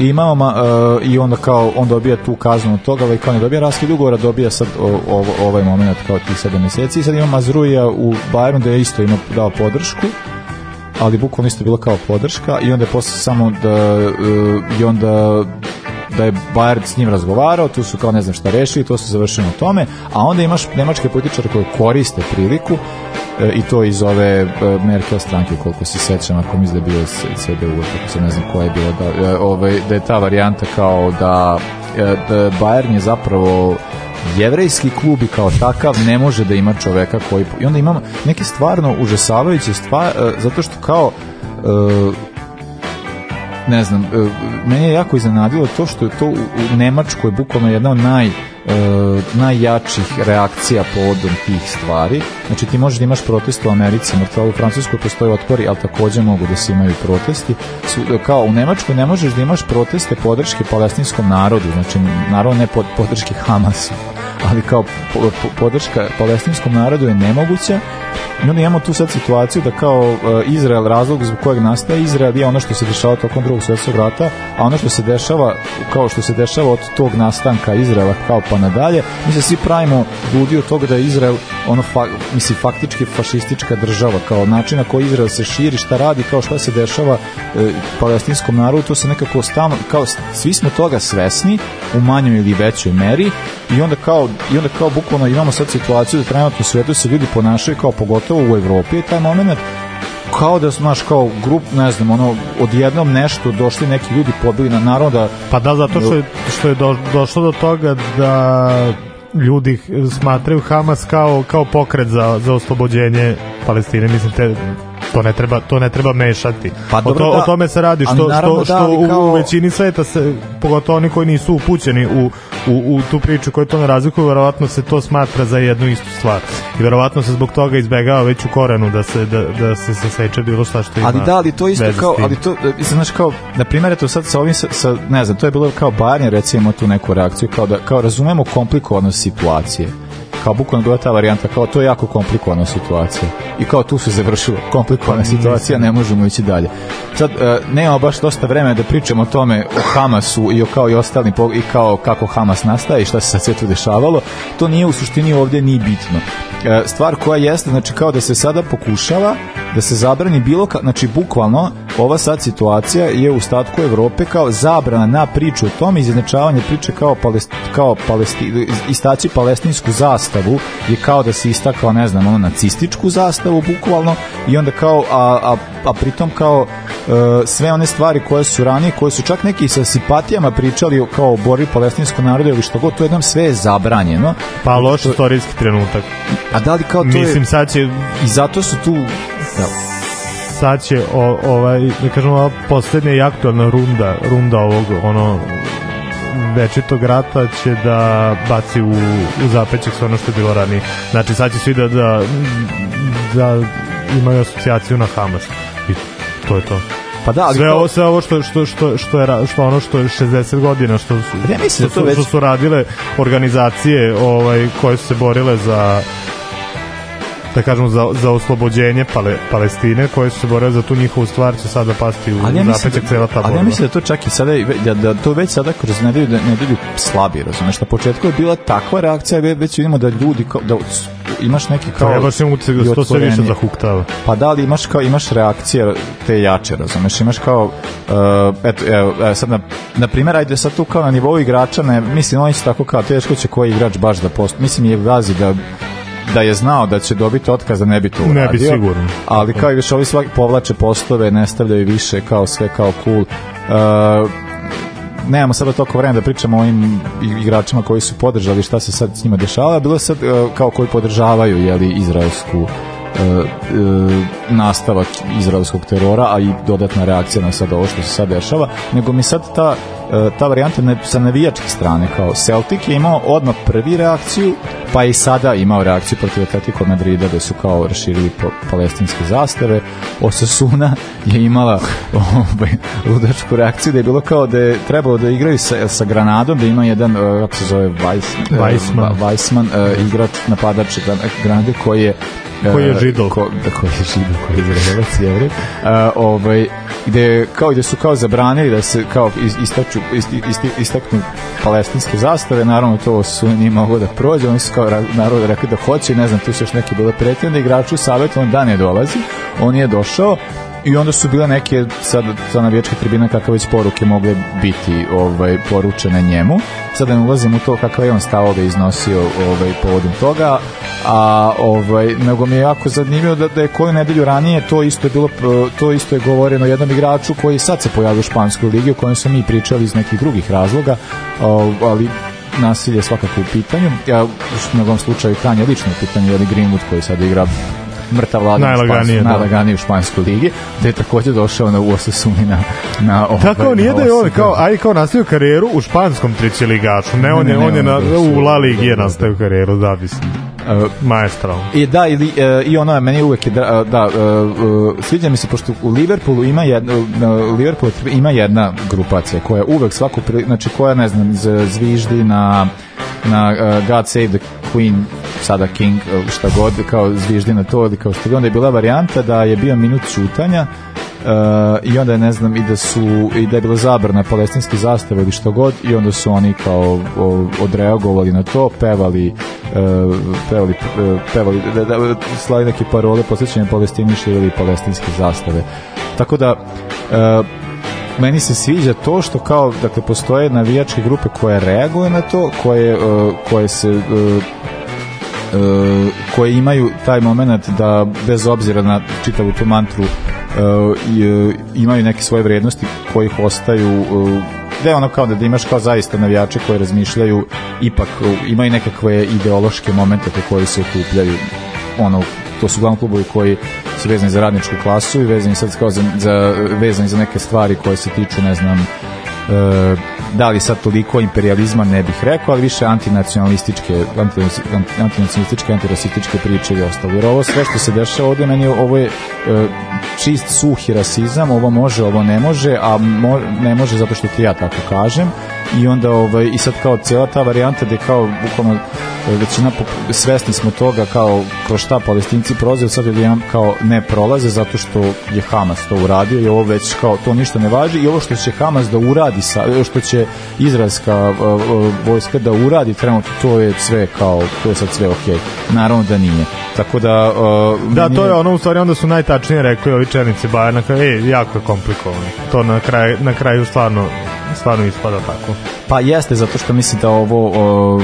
I imamo ma, uh, i onda kao on dobija tu kaznu od toga, ovaj kao ne dobija raskid ugovora, dobija sad o, o, ovaj momenat kao tih 7 meseci. I sad ima Mazruja u Bayernu da je isto ima dao podršku ali bukvalno isto bilo kao podrška i onda je posle samo da uh, i onda da je Bayer s njim razgovarao, tu su kao ne znam šta rešili, to se završilo tome, a onda imaš nemačke političare koji koriste priliku e, i to iz ove e, Merkel stranke, koliko se sećam, ako mislim da je bio CDU, ako se ne znam koja je bila, da, e, ovaj, da je ta varijanta kao da, e, da Bayern je zapravo jevrejski klub i kao takav ne može da ima čoveka koji... I onda imamo neke stvarno užasavajuće stvari, e, zato što kao e, ne znam, e, meni je jako iznenadilo to što je to u Nemačkoj bukvalno jedna od naj E, najjačih reakcija povodom tih stvari. Znači ti možeš da imaš protest u Americi, mrtva u Francuskoj postoje otpori, ali takođe mogu da se imaju protesti. E, kao u Nemačkoj ne možeš da imaš proteste podrške palestinskom narodu, znači naravno ne pod, podrške Hamasu ali kao podrška palestinskom narodu je nemoguća i onda imamo tu sad situaciju da kao e, Izrael, razlog zbog kojeg nastaje Izrael je ono što se dešava tokom drugog svjetskog rata, a ono što se dešava kao što se dešava od tog nastanka Izraela kao pa nadalje, mi se svi pravimo ljudi od toga da je Izrael ono, fa, mislim, faktički fašistička država, kao način na koji Izrael se širi, šta radi, kao šta se dešava e, palestinskom narodu, to se nekako stalno, kao svi smo toga svesni u manjoj ili većoj meri i onda kao i onda kao bukvalno imamo sad situaciju da trenutno u svetu se ljudi ponašaju kao pogotovo u Evropi i taj moment kao da smo znaš kao grup ne znam ono odjednom nešto došli neki ljudi pobili na naroda. pa da zato što je, što je do, došlo do toga da ljudi smatraju Hamas kao kao pokret za za oslobođenje Palestine mislim te to ne treba to ne treba mešati. Pa dobro, o, to, da, o tome se radi što što što da, kao... u većini sveta se pogotovo oni koji nisu upućeni u u, u tu priču koju to ne razlikuju, verovatno se to smatra za jednu istu stvar. I verovatno se zbog toga izbegava već u korenu da se da, da se se seče bilo šta što ima. Ali da, ali to isto kao ali to e, mislim znaš kao na primer eto sad sa ovim sa, sa ne znam, to je bilo kao Bayern recimo tu neku reakciju kao da kao razumemo komplikovanost situacije kao bukvalno bila ta varijanta, kao to je jako komplikovana situacija. I kao tu se završilo, komplikovana pa situacija, ne možemo ići dalje. Sad, e, nema baš dosta vremena da pričamo o tome, o Hamasu i o kao i ostalim, i kao kako Hamas nastaje i šta se sa sve tu dešavalo, to nije u suštini ovdje ni bitno. E, stvar koja jeste, znači kao da se sada pokušava da se zabrani bilo, ka, znači bukvalno ova sad situacija je u statku Evrope kao zabrana na priču o tome, izjednačavanje priče kao, palest, kao palesti, istaći palestinsku zastavu je kao da se istakla, ne znam, ono, nacističku zastavu bukvalno i onda kao, a, a, a pritom kao e, sve one stvari koje su ranije, koje su čak neki sa simpatijama pričali kao o borbi palestinskog naroda ili što god, to jednom sve je zabranjeno. Pa loš istorijski trenutak. A da li kao to Mislim, je... sad će... I zato su tu Da. Sad će o, ovaj, da kažemo, ova poslednja i aktualna runda, runda ovog, ono, večitog rata će da baci u, u zapećak sve ono što je bilo ranije. Znači, sad će svi da, da, da imaju asocijaciju na Hamas. I to je to. Pa da, ali sve to... ovo sve ovo što što što što je što ono što je 60 godina što su ja mislim da što, da to već... što su radile organizacije ovaj koje su se borile za da kažemo za, za oslobođenje pale, Palestine koje su se borili za tu njihovu stvar će sada pasti u ali ja zapećak da, cela ta borba. Ali ja mislim da to čak i sada da, da to već sada kroz nedelju da nedelju slabi, razumeš? Na početku je bila takva reakcija, već vidimo da ljudi kao, da imaš neki kao Treba se mu to sve više zahuktava. Pa da li imaš kao imaš reakcije te jače, razumeš? Imaš kao uh, eto evo, e, sad na, na primer ajde sad tu kao na nivou igrača ne mislim oni su tako kao teško će koji igrač baš da post mislim je gazi da da je znao da će dobiti otkaz da ne bi to uradio. Ne bi sigurno. Ali kao i više ovi svaki povlače postove, ne stavljaju više kao sve kao cool. Uh, nemamo sada toliko vremena da pričamo o ovim igračima koji su podržali šta se sad s njima dešava, bilo sad uh, kao koji podržavaju jeli, izraelsku uh, uh, nastavak izraelskog terora, a i dodatna reakcija na sad ovo što se sad dešava, nego mi sad ta E, ta varijanta ne, sa navijačke strane kao Celtic je imao odmah prvi reakciju pa i sada imao reakciju protiv Atletico Madrida da su kao raširili po, palestinske zastave Osasuna je imala ovaj, ludačku reakciju da je bilo kao da je trebalo da igraju sa, sa Granadom da ima jedan e, kako se zove Weiss, e, Weissman, uh, Weissman uh, igrač napadač Granade koji je koji je židov ko, da, koji je židov koji je izraelac jevrej uh, ovaj, gde, kao, gde da su kao zabranili da se kao istaču isti, isti, istaknu palestinske zastave, naravno to su ni mogu da prođe, oni su kao narod rekli da hoće, ne znam, tu su još neki bile pretjene, igraču savjet, on da ne dolazi, on je došao, i onda su bile neke sad sa navijačke tribine kakve već poruke mogle biti ovaj poručene njemu. Sada da ne ulazim u to kakve je on stavove iznosio ovaj povodom toga, a ovaj nego mi je jako zanimljivo da, da je koju nedelju ranije to isto je bilo to isto je govoreno jednom igraču koji sad se pojavio u španskoj ligi o kojem smo mi pričali iz nekih drugih razloga, ali nasilje svakako u pitanju. Ja u mnogom slučaju Kanja lično u pitanju, je li Greenwood koji sad igra mrtav vladan najlaganije, da. najlaganije u španskoj ligi, da je takođe došao na Uosasuni na, na ovaj, Tako, on da je on, kao, aj kao nastavio karijeru u španskom trećeligaču ne, on je, on je na, u La Ligi je nastavio karijeru, da, mislim e, maestral. I da, ili, e, i ono, meni uvek je, e, da, da sviđa mi se, pošto u Liverpoolu ima jedna, u Liverpoolu ima jedna grupacija koja uvek svaku, znači koja, ne znam, zviždi na, na God Save the Queen, sada King, e, šta god, kao zviždi na to ili kao što je, onda je bila varijanta da je bio minut čutanja Uh, e, i onda je, ne znam i da su i da je bila zabrana palestinske zastave ili što god i onda su oni kao o, odreagovali na to pevali uh, pevali, uh, pevali da, da, slali neke parole posvećene palestiniše ili palestinske zastave tako da meni se sviđa to što kao dakle postoje navijačke grupe koje reaguje na to koje koje se E, koje imaju taj moment da bez obzira na čitavu tu mantru e, e, imaju neke svoje vrednosti kojih ostaju da je ono kao da, imaš kao zaista navijače koji razmišljaju ipak imaju nekakve ideološke momente po koji se okupljaju ono to su uglavnom klubovi koji su vezani za radničku klasu i vezani sad kao za, za vezani za neke stvari koje se tiču ne znam e, da li sad toliko imperializma ne bih rekao, ali više antinacionalističke, antinacionalističke, antirasističke priče i ostalo. Jer ovo sve što se dešava ovde, meni ovo je e, čist suhi rasizam, ovo može, ovo ne može, a mo, ne može zato što ti ja tako kažem. I onda ovaj, i sad kao cijela ta varijanta gde kao bukvalno e, većina svesni smo toga kao kroz šta palestinci prolaze, sad jedan kao ne prolaze zato što je Hamas to uradio i ovo već kao to ništa ne važi i ovo što će Hamas da uradi radi sa što će izraelska vojska da uradi trenutno to je sve kao to je sad sve okej. Naravno da nije. Tako da uh, Da, to je ono u stvari onda su najtačnije rekli ovi čelnici Bajerna, ej, jako je komplikovano. To na kraju na kraju stvarno stvarno ispada tako. Pa jeste zato što mislim da ovo uh,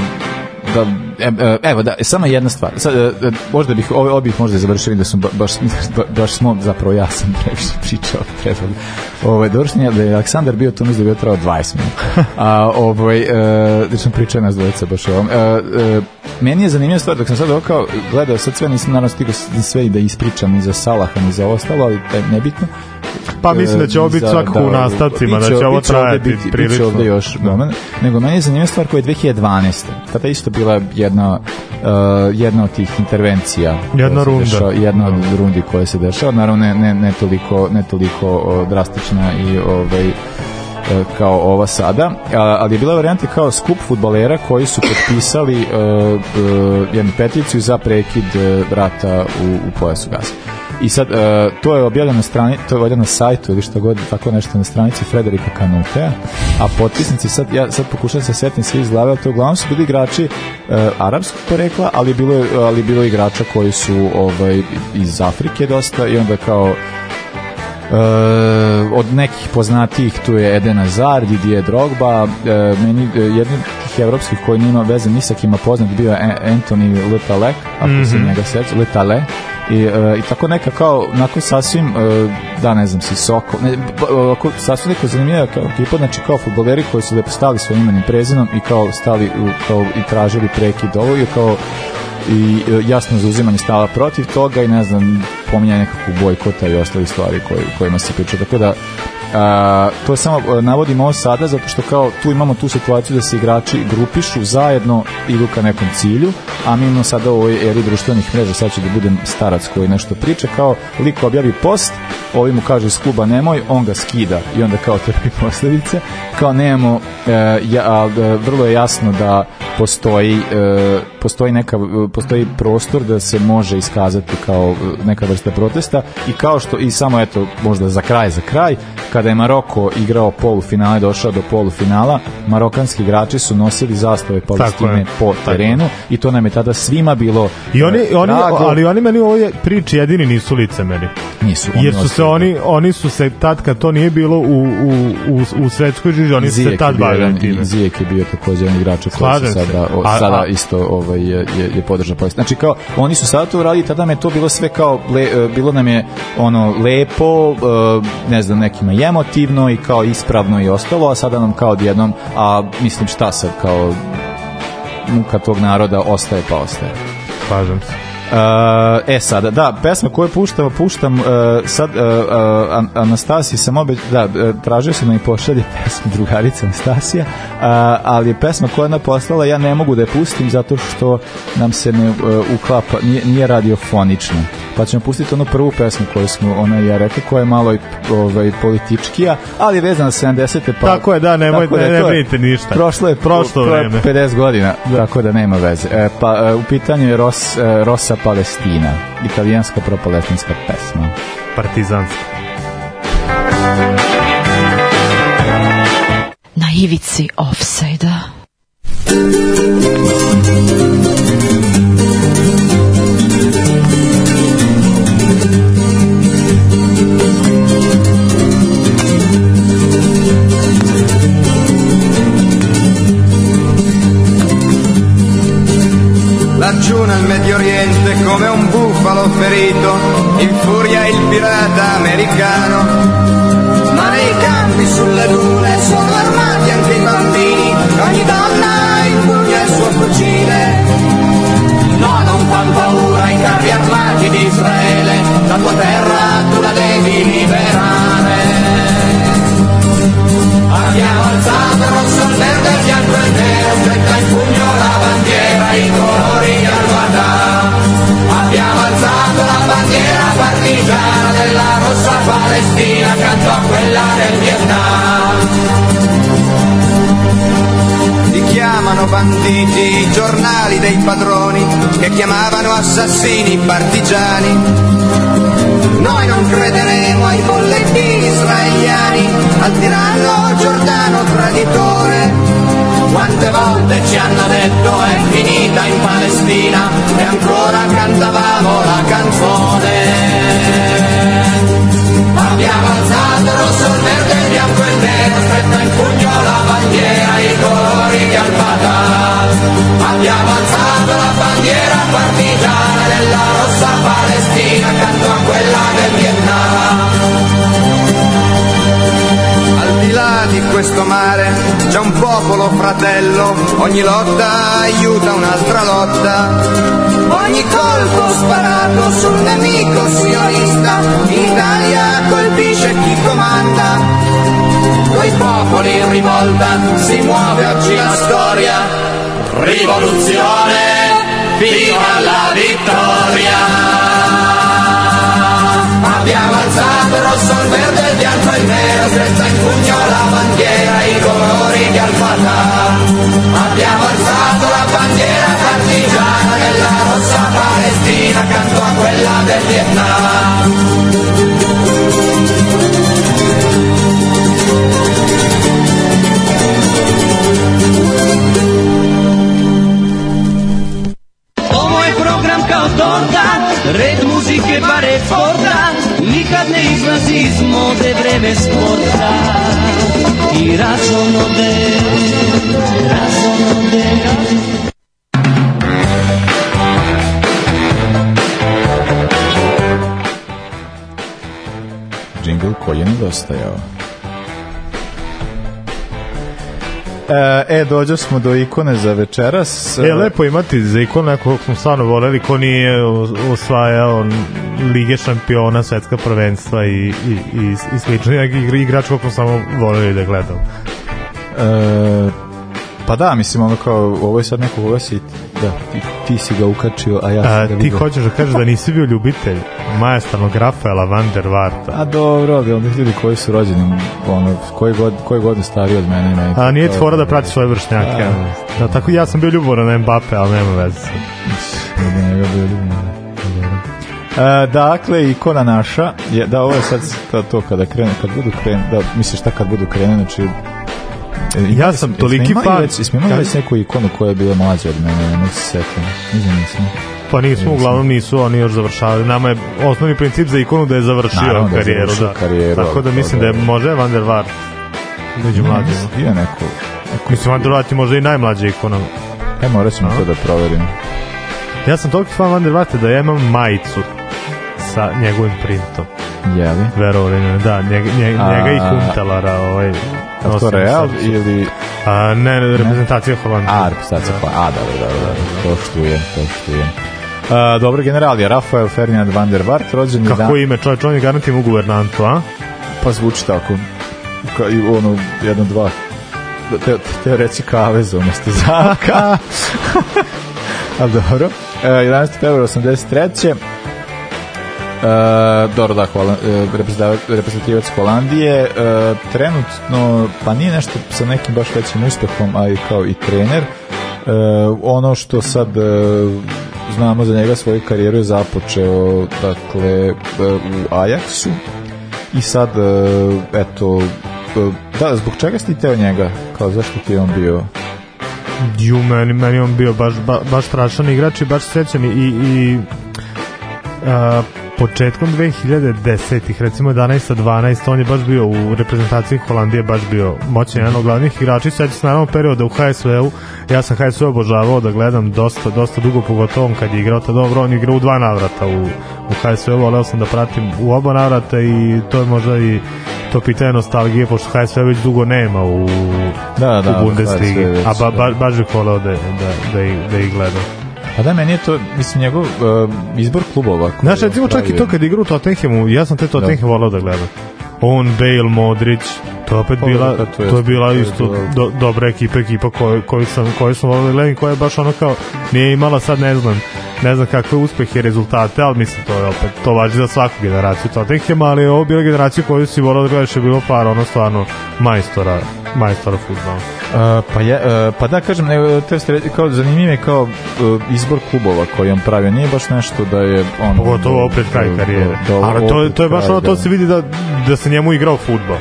da, e, e, evo da, samo jedna stvar. Sad, e, možda bih ove obih možda završili da sam baš baš smo zapravo ja sam previše pričao trebao. Ovaj došli da je Aleksandar bio tu mislim da je trebao 20 minuta. A ovaj da sam pričao nas dvojica baš o ovom. meni je zanimljiva stvar dok sam sad okao gledao sad sve nisam naravno stigao sve i da ispričam i za Salaha i za ostalo, ali nebitno. Pa e, mislim da će ovo biti svakako da, u da. nastavcima, da će ovo trajati biti, prilično. Biće ovde još da. moment. Nego meni je zanimljiva stvar koja je 2012. Tada isto bila jedna, uh, jedna od tih intervencija. Jedna runda. Dešava, jedna od da. rundi koja se dešava. Naravno, ne, ne, ne toliko, ne toliko uh, drastična i ovaj, e, kao ova sada, ali je bila varijanta kao skup futbalera koji su potpisali uh, uh, jednu peticiju za prekid rata u, u pojasu Gaza. I sad, uh, to je objavljeno na strani, to je objavljeno na sajtu ili što god, tako nešto na stranici Frederika Kanutea, a potpisnici, sad, ja sad pokušam da se setim svi iz glave, to uglavnom su bili igrači uh, arapskog porekla, ali bilo, je, ali bilo je igrača koji su ovaj, iz Afrike dosta i onda kao Uh, od nekih poznatijih tu je Eden Hazard, Didier Drogba uh, meni, uh, jedni tih evropskih koji nima veze ni sa kima poznat bio je Anthony Letalek ako mm -hmm. se mhm. njega seća Letale i, e, i tako neka kao onako sasvim e, da ne znam si soko ne, ovako, sasvim neko zanimljivo kao ekipa znači kao futboleri koji su lepo stali svojim imenom prezinom i kao stali u, kao i tražili prekid ovo i kao i e, jasno zauzimanje stava protiv toga i ne znam pominjanje nekakvog bojkota i ostalih stvari koje, kojima se priča tako da a, to samo e, navodim ovo sada zato što kao tu imamo tu situaciju da se igrači grupišu zajedno idu ka nekom cilju a mi imamo sada u ovoj eri društvenih mreža sad ću da budem starac koji nešto priča kao liko objavi post ovi mu kaže iz kluba nemoj, on ga skida i onda kao trpi posledice kao nemamo e, ja, a, e, vrlo je jasno da postoji, e, postoji, neka, postoji prostor da se može iskazati kao e, neka vrsta protesta i kao što, i samo eto, možda za kraj, za kraj, kada je Maroko igrao polufinale, došao do polufinala, marokanski igrači su nosili zastave Palestine po terenu i to nam je tada svima bilo I oni, e, oni, ali oni meni ovo je priči jedini nisu lice meni. Nisu. Jer su se oni, oni su se tad kad to nije bilo u, u, u, u svetskoj žiži, oni su se tad bavili time. Zijek je bio takođe jedan igrač koji se Da, da, o, a, sada a, isto ovaj, je, je podržao Palestinu. Znači kao, oni su sada to uradili, tada je to bilo sve kao, le, e, bilo nam je ono lepo, e, ne znam, nekima emotivno i kao ispravno i ostalo, a sada nam kao odjednom, a mislim šta sad, kao muka tog naroda ostaje pa ostaje. Slažem se e sada, da, pesma koju puštamo, puštam uh, sad uh, e, uh, e, Anastasiji sam obe, da, tražio sam da mi pošalje pesmu drugarica Anastasija, ali je pesma koja ona poslala, ja ne mogu da je pustim zato što nam se ne uklapa, nije, nije radiofonično. Pa ćemo pustiti onu prvu pesmu koju smo ona i ja rekla, koja je malo i, ovaj, političkija, ali je vezana 70. Pa, tako je, da, nemoj, da, ne, brinite ništa. Prošlo je prošlo, prošlo vreme. 50 godina, da. tako da nema veze. E, pa u pitanju je Ros, Rosa Palestina. Italijanska propalestinska pesma. Partizanska. Na ivici offside-a. nel Medio Oriente come un bufalo ferito, infuria il pirata americano. Ma nei campi sulle dune sono armati anche i bambini, ogni donna impugna il suo fucile. No, non fan paura i carri armati di Israele, la tua terra tu la devi liberare. assassini partigiani. Noi non crederemo ai bollettini israeliani, al tiranno Giordano traditore. Quante volte ci hanno detto è finita in Palestina e ancora cantavamo la canzone. Abbiamo alzato rosso, il verde, il bianco e il nero, gli ha la bandiera partigiana della rossa Palestina accanto a quella del Vietnam. Al di là di questo mare c'è un popolo fratello, ogni lotta aiuta un'altra lotta. Ogni colpo sparato sul nemico sionista, l'Italia colpisce chi comanda. Coi popoli in rivolta si muove oggi la storia rivoluzione fino alla vittoria. Abbiamo alzato rosso, il verde, il bianco e nero, senza in pugno la bandiera, i colori di al Abbiamo alzato la bandiera partigiana della rossa Palestina accanto a quella del Vietnam. Red muzike bare sporta Nikad ne izlazi iz mode vreme sporta I razonode Razonode Razonode koji je nedostajao. E, e, dođo smo do ikone za večeras. E, lepo imati za ikone kog smo stvarno voleli, ko nije osvajao Lige šampiona, svetska prvenstva i, i, i, i slično. Igrač kog smo samo voleli da gledamo. E, Pa da, mislim, ono kao, ovo je sad neko uvasi, da, ti, ti si ga ukačio, a ja sam a, ga vidio. Ti hoćeš da kažeš da nisi bio ljubitelj majestralnog Rafaela van der Varta. A dobro, bilo bih ljudi koji su rođeni, ono, koji god, koji god je stariji od mene. mene a nije ti fora da pratiš svoje vršnjake. A, da, da. da, tako ja sam bio ljuboran na Mbappe, ali nema veze. Ne, ne, ne, bio ljuboran. E, dakle, ikona naša, je, da, ovo je sad to, to kada krene, kad budu krene, da, misliš šta kad budu krene, znači ja sam toliki fan. Jesmo imali već neku ikonu koja je bila mlađa od mene, ne se setim. Nisam, nisam. Pa nismo, uglavnom nisu, oni još završavali. Nama je osnovni princip za ikonu da je završio Naravno, da karijeru. Da završio da. karijeru. Tako da mislim da, da je može Van der Vaart među mlađima. Da bio neko... Mislim, Van der Vaart je možda i najmlađa ikona. E, morat ćemo to da proverimo. Ja sam toliko fan Van der Vaarte da ja imam majicu sa njegovim printom. Jeli? Verovljenje, da, njega, njega, a, njega i Humtelara, ovaj... Kako to Real ili... A, ne, reprezentacija Holandije. A, reprezentacija Holandije, a, dobro, da, da, da, dobro, dobro, poštujem, poštujem. A, dobro, general je Rafael Ferdinand van der Bart, rođen Kako dan... Kako ime, čovječ, on je garantim u guvernantu, a? Pa zvuči tako, Ka, i ono, jedan, dva, te, te reći kavez, ono, stezaka. a dobro, e, 11. februar 83. Uh, dobro, da, hvala, Holand, e, reprezentativac Holandije. Uh, trenutno, pa nije nešto sa nekim baš većim uspehom, a i kao i trener. Uh, ono što sad znamo za njega svoju karijeru je započeo dakle u Ajaxu i sad eto da, zbog čega ste ti teo njega? Kao zašto ti je on bio? Ju, meni, meni on bio baš, ba, baš strašan igrač i baš srećan i, i Uh, početkom 2010-ih, recimo 11 12, on je baš bio u reprezentaciji Holandije, baš bio moćan jedan od glavnih igrača. Sad se naravno perioda da u HSV-u, ja sam HSV obožavao da gledam dosta, dosta dugo, pogotovo kad je igrao, ta dobro, on igrao u dva navrata u, u HSV-u, voleo sam da pratim u oba navrata i to je možda i to pitanje nostalgije, pošto HSV već dugo nema u, da, da, u Bundesligi, a ba, da. ba, baš bih voleo da, da, da, da ih gledam. Pa da, meni je to, mislim, njegov uh, izbor klubova. Znaš, recimo čak i to kad igra u Tottenhamu, ja sam te da. Tottenham da. volao da gledam. On, Bale, Modrić, to je opet pa, bila, da, to, je, to je bila to isto bila... do, dobra ekipa, ekipa koju, koju sam, koju sam volao da gledam, koja je baš ono kao, nije imala sad, ne znam, ne znam kakve uspehe i rezultate, ali mislim to je opet, to važi za svaku generaciju Tottenham, ali ovo je bila generacija koju si volao da gledaš, je bilo par ono stvarno majstora, majstora futbala. Uh, pa, je, uh, pa da, kažem, ne, te ste, kao, zanimljiv je kao uh, izbor klubova koji on pravio, nije baš nešto da je on... Pogotovo opred kraj karijere, do, do, ali to, to je baš ono, to da. se vidi da, da se njemu igrao futbal.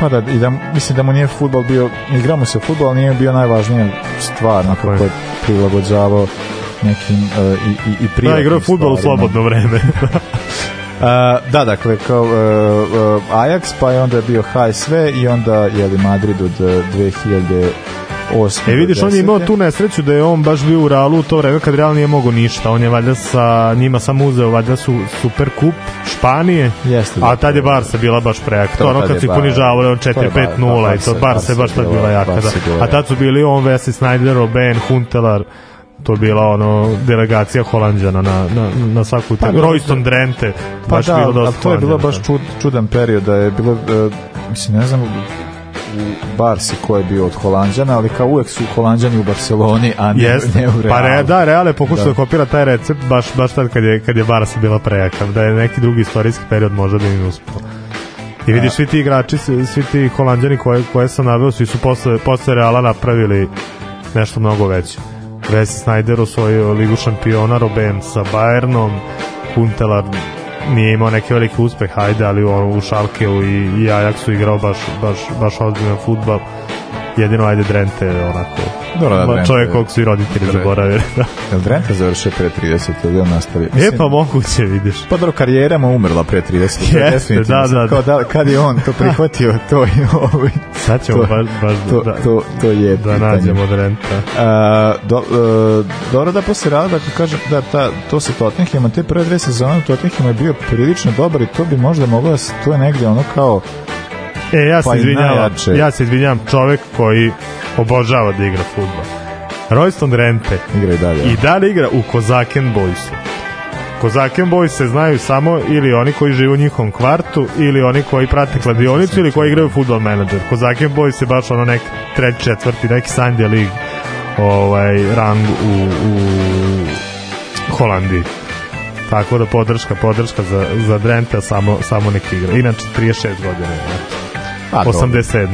Pa da, i da, mislim da mu nije futbal bio, igramo se futbal, ali nije bio najvažnija stvar na kako pa je prilagođavao nekim uh, i, i, i privatnim Da, igrao futbol u slobodno vreme. Uh, da, dakle, kao uh, Ajax, pa je onda bio HSV i onda je li Madrid od 2008. 8. E vidiš, on je imao tu nesreću da je on baš bio u Realu u to vreme kad Real nije mogao ništa. On je valjda sa njima samo uzeo valjda su Super kup Španije, Jeste, a da. tad je Barca bila baš prejaka. To, ono kad su ponižavali on 4-5-0 i to Barca je baš tad bila jaka. Da. A tad su bili on, Wesley Snyder, Robben, Huntelar, to bila ono delegacija holanđana na, na, na svaku pa, Royston da. Drente pa baš da, bilo dosta to je bilo baš da. čud, čudan period da je bilo uh, mislim ne znam u Barsi ko je bio od Holanđana, ali kao uvek su Holanđani u Barceloni, a ne, yes. ne u Realu. Pa re, da, Real je pokušao da. da. kopira taj recept baš, baš tad kad je, kad je Barsa bila prejaka. Da je neki drugi istorijski period možda bi im uspio. I e. vidiš, svi ti igrači, svi ti Holanđani koje, koje sam naveo, svi su posle, posle Reala napravili nešto mnogo veće. Wes Snyder osvojio ligu šampiona Robben sa Bayernom, Kuntelar nije imao neke velike uspehe, hajde, ali on u Šalkeu i, i Ajaxu igrao baš, baš, baš ozbiljno futbal jedino ajde Drente onako Dobro, da, Drente, čovjek kog su i roditelji zaboravili da. jel Drente završio pre 30 ili on nastavio Mislim, e pa moguće vidiš pa dobro karijera mu umrla pre 30 jeste da da, da. da kad je on to prihvatio to je ovaj sad ćemo to, baš, baš to, da, to, to je da pitanje. nađemo Drenta a, do, a, e, dobro da posle rada dakle kažem da ta, to sa Tottenham te prve dve sezone u Tottenhamu je bio prilično dobar i to bi možda moglo da se to je negde ono kao E, ja se pa izvinjam, ja se izvinjavam, čovek koji obožava da igra fudbal. Royston Rente igra i dalje. I dalje igra u Kozaken Boysu. Kozaken Boys se znaju samo ili oni koji žive u njihovom kvartu ili oni koji prate kladionicu ili koji igraju futbol menadžer. Kozaken Boys je baš ono nek treći, četvrti, neki Sunday League ovaj, rang u, u Holandiji. Tako da podrška, podrška za, za Drenta samo, samo neki igra. Inače 36 godina je. 87.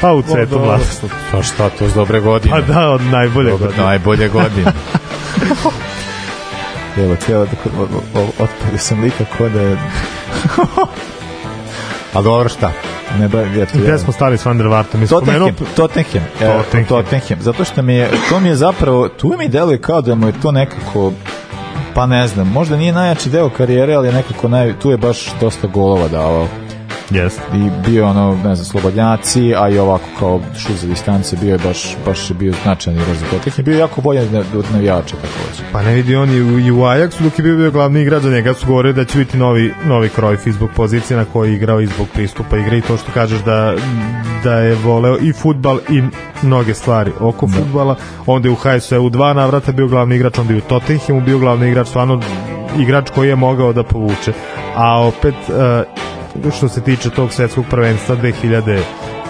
Pa, pa u pa, cetu mladosti. Pa šta, to je dobre godine. Pa da, od najbolje Dobre, godine. Najbolje godine. Evo, cijela, otpadio sam lika da je... A pa, dobro šta? Ne ba, ja tu, Gde smo stali s Van der Vartom? Tottenham, Tottenham, e, Tottenham. Tottenham. Zato što mi je, to mi je zapravo, tu mi deluje kao da mu je to nekako pa ne znam, možda nije najjači deo karijere, ali je nekako naj, tu je baš dosta golova davao. Yes. I bio ono, ne znam, slobodnjaci, a i ovako kao šut za distance bio je baš, baš je bio značajan i za proteknje. Bio je jako voljen od navijača takođe. Pa ne vidi on i u, i u Ajaxu dok je bio, bio glavni igrač za njega su govorili da će biti novi, novi Krojf i zbog pozicije na kojoj je igrao i zbog pristupa igre i to što kažeš da, da je voleo i futbal i mnoge stvari oko da. futbala. Onda je u HSU dva navrata bio glavni igrač, onda je u Tottenhamu bio glavni igrač, stvarno igrač koji je mogao da povuče. A opet uh, što se tiče tog svetskog prvenstva 2000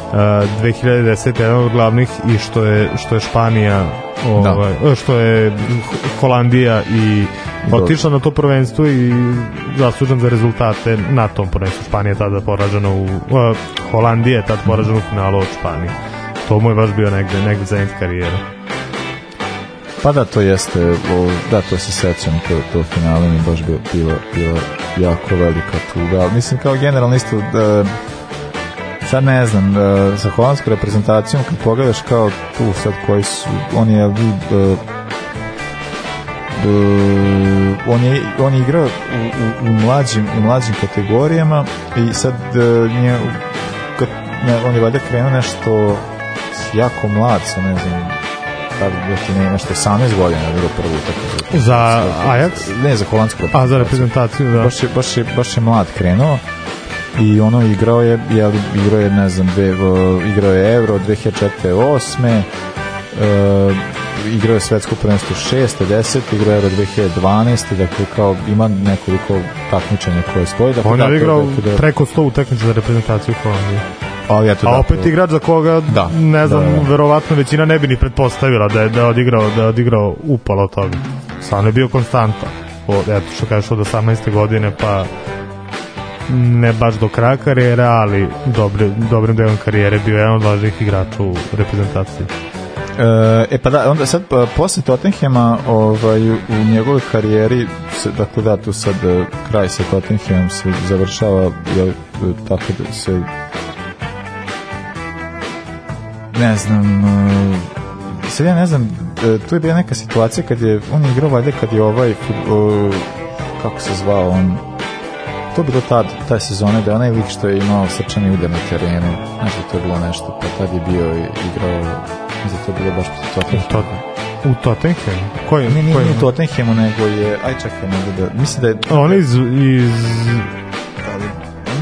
Uh, 2010 jedan od glavnih i što je što je Španija da. ovaj da. što je Holandija i otišla na to prvenstvo i zaslužan za rezultate na tom prvenstvu Španija je tada poražena u uh, Holandija je tada poražena u finalu od Španije to mu je baš bio negde negde zenit karijera Pa da, to jeste, da, to se sećam, to, to finale mi baš bio, bilo, bio jako velika tuga. Mislim, kao generalno isto, da, sad ne znam, da, sa holandskom reprezentacijom, kad pogledaš kao tu sad koji su, on je vid, da, Uh, on je on je igrao u, u, u mlađim u mlađim kategorijama i sad uh, e, nje, kad, ne, on je valjda krenuo nešto jako mlad sa ne znam tad još i nema što 18 godina je bilo prvu utakmicu. Za Ajax? Ne, za holandsku. A za reprezentaciju, da. Baš je, baš je, baš je mlad krenuo i ono igrao je, je igrao je, ne znam, dve, igrao je Euro 2008. Uh, e, igrao je svetsko prvenstvo 6. 10. igrao je Euro 2012. Dakle, kao ima nekoliko takmičenja koje stoji. Dakle, On je igrao dakle, preko 100 utakmica za reprezentaciju Holandije ali eto, a da. opet da, igrač za koga da, ne znam, da, da, da, verovatno većina ne bi ni pretpostavila da je, da odigrao, da je odigrao upala od toga. Stvarno je bio konstantan. Od, eto, što kažeš od 18. godine pa ne baš do kraja karijere, ali dobri, dobrim delom karijere bio jedan od važnijih igrača u reprezentaciji. E, e pa da, onda sad pa, posle Tottenhema ovaj, u njegovoj karijeri se, dakle da, tu sad e, kraj sa Tottenhemom se završava jel, tako da se ne znam, e, sad ja ne znam, e, tu je bila neka situacija kad je, on igrao valjda kad je ovaj, e, kako se zvao on, to bilo tad, taj sezone, da je onaj lik što je imao srčani udar na terenu, znaš da to je bilo nešto, pa tad je bio igrao, mislim da to je bilo baš protiv Tottenham. U Tottenhamu? Koji, ne, nije, nije u Tottenhamu, nego je, aj čekaj, nego da, mislim da je... On iz, iz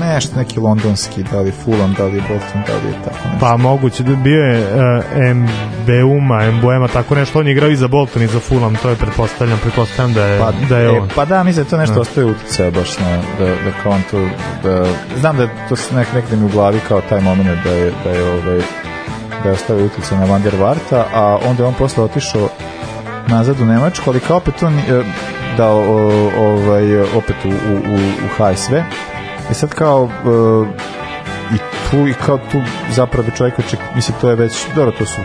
nešto, neki londonski, da li Fulham, da li Bolton, da li tako nešto. Pa moguće, da bio je uh, e, MBUMA, MBUMA, tako nešto, on je igrao i za Bolton i za Fulham, to je pretpostavljam, pretpostavljam da je, pa, da je e, on. Pa da, mislim da to nešto ne. Da. ostaje utjecao baš na, da, da kao on to, da, znam da to se nek, nekde mi u glavi kao taj moment da je, da je ovaj, da je ostavio utjecaj na Van der Varta, a onda je on posle otišao nazad u Nemačku, ali kao opet on, da o, ovaj opet u, u, u HSV I e sad kao uh, i tu i kao tu zapravo da čovjek oček, mislim to je već, dobro to su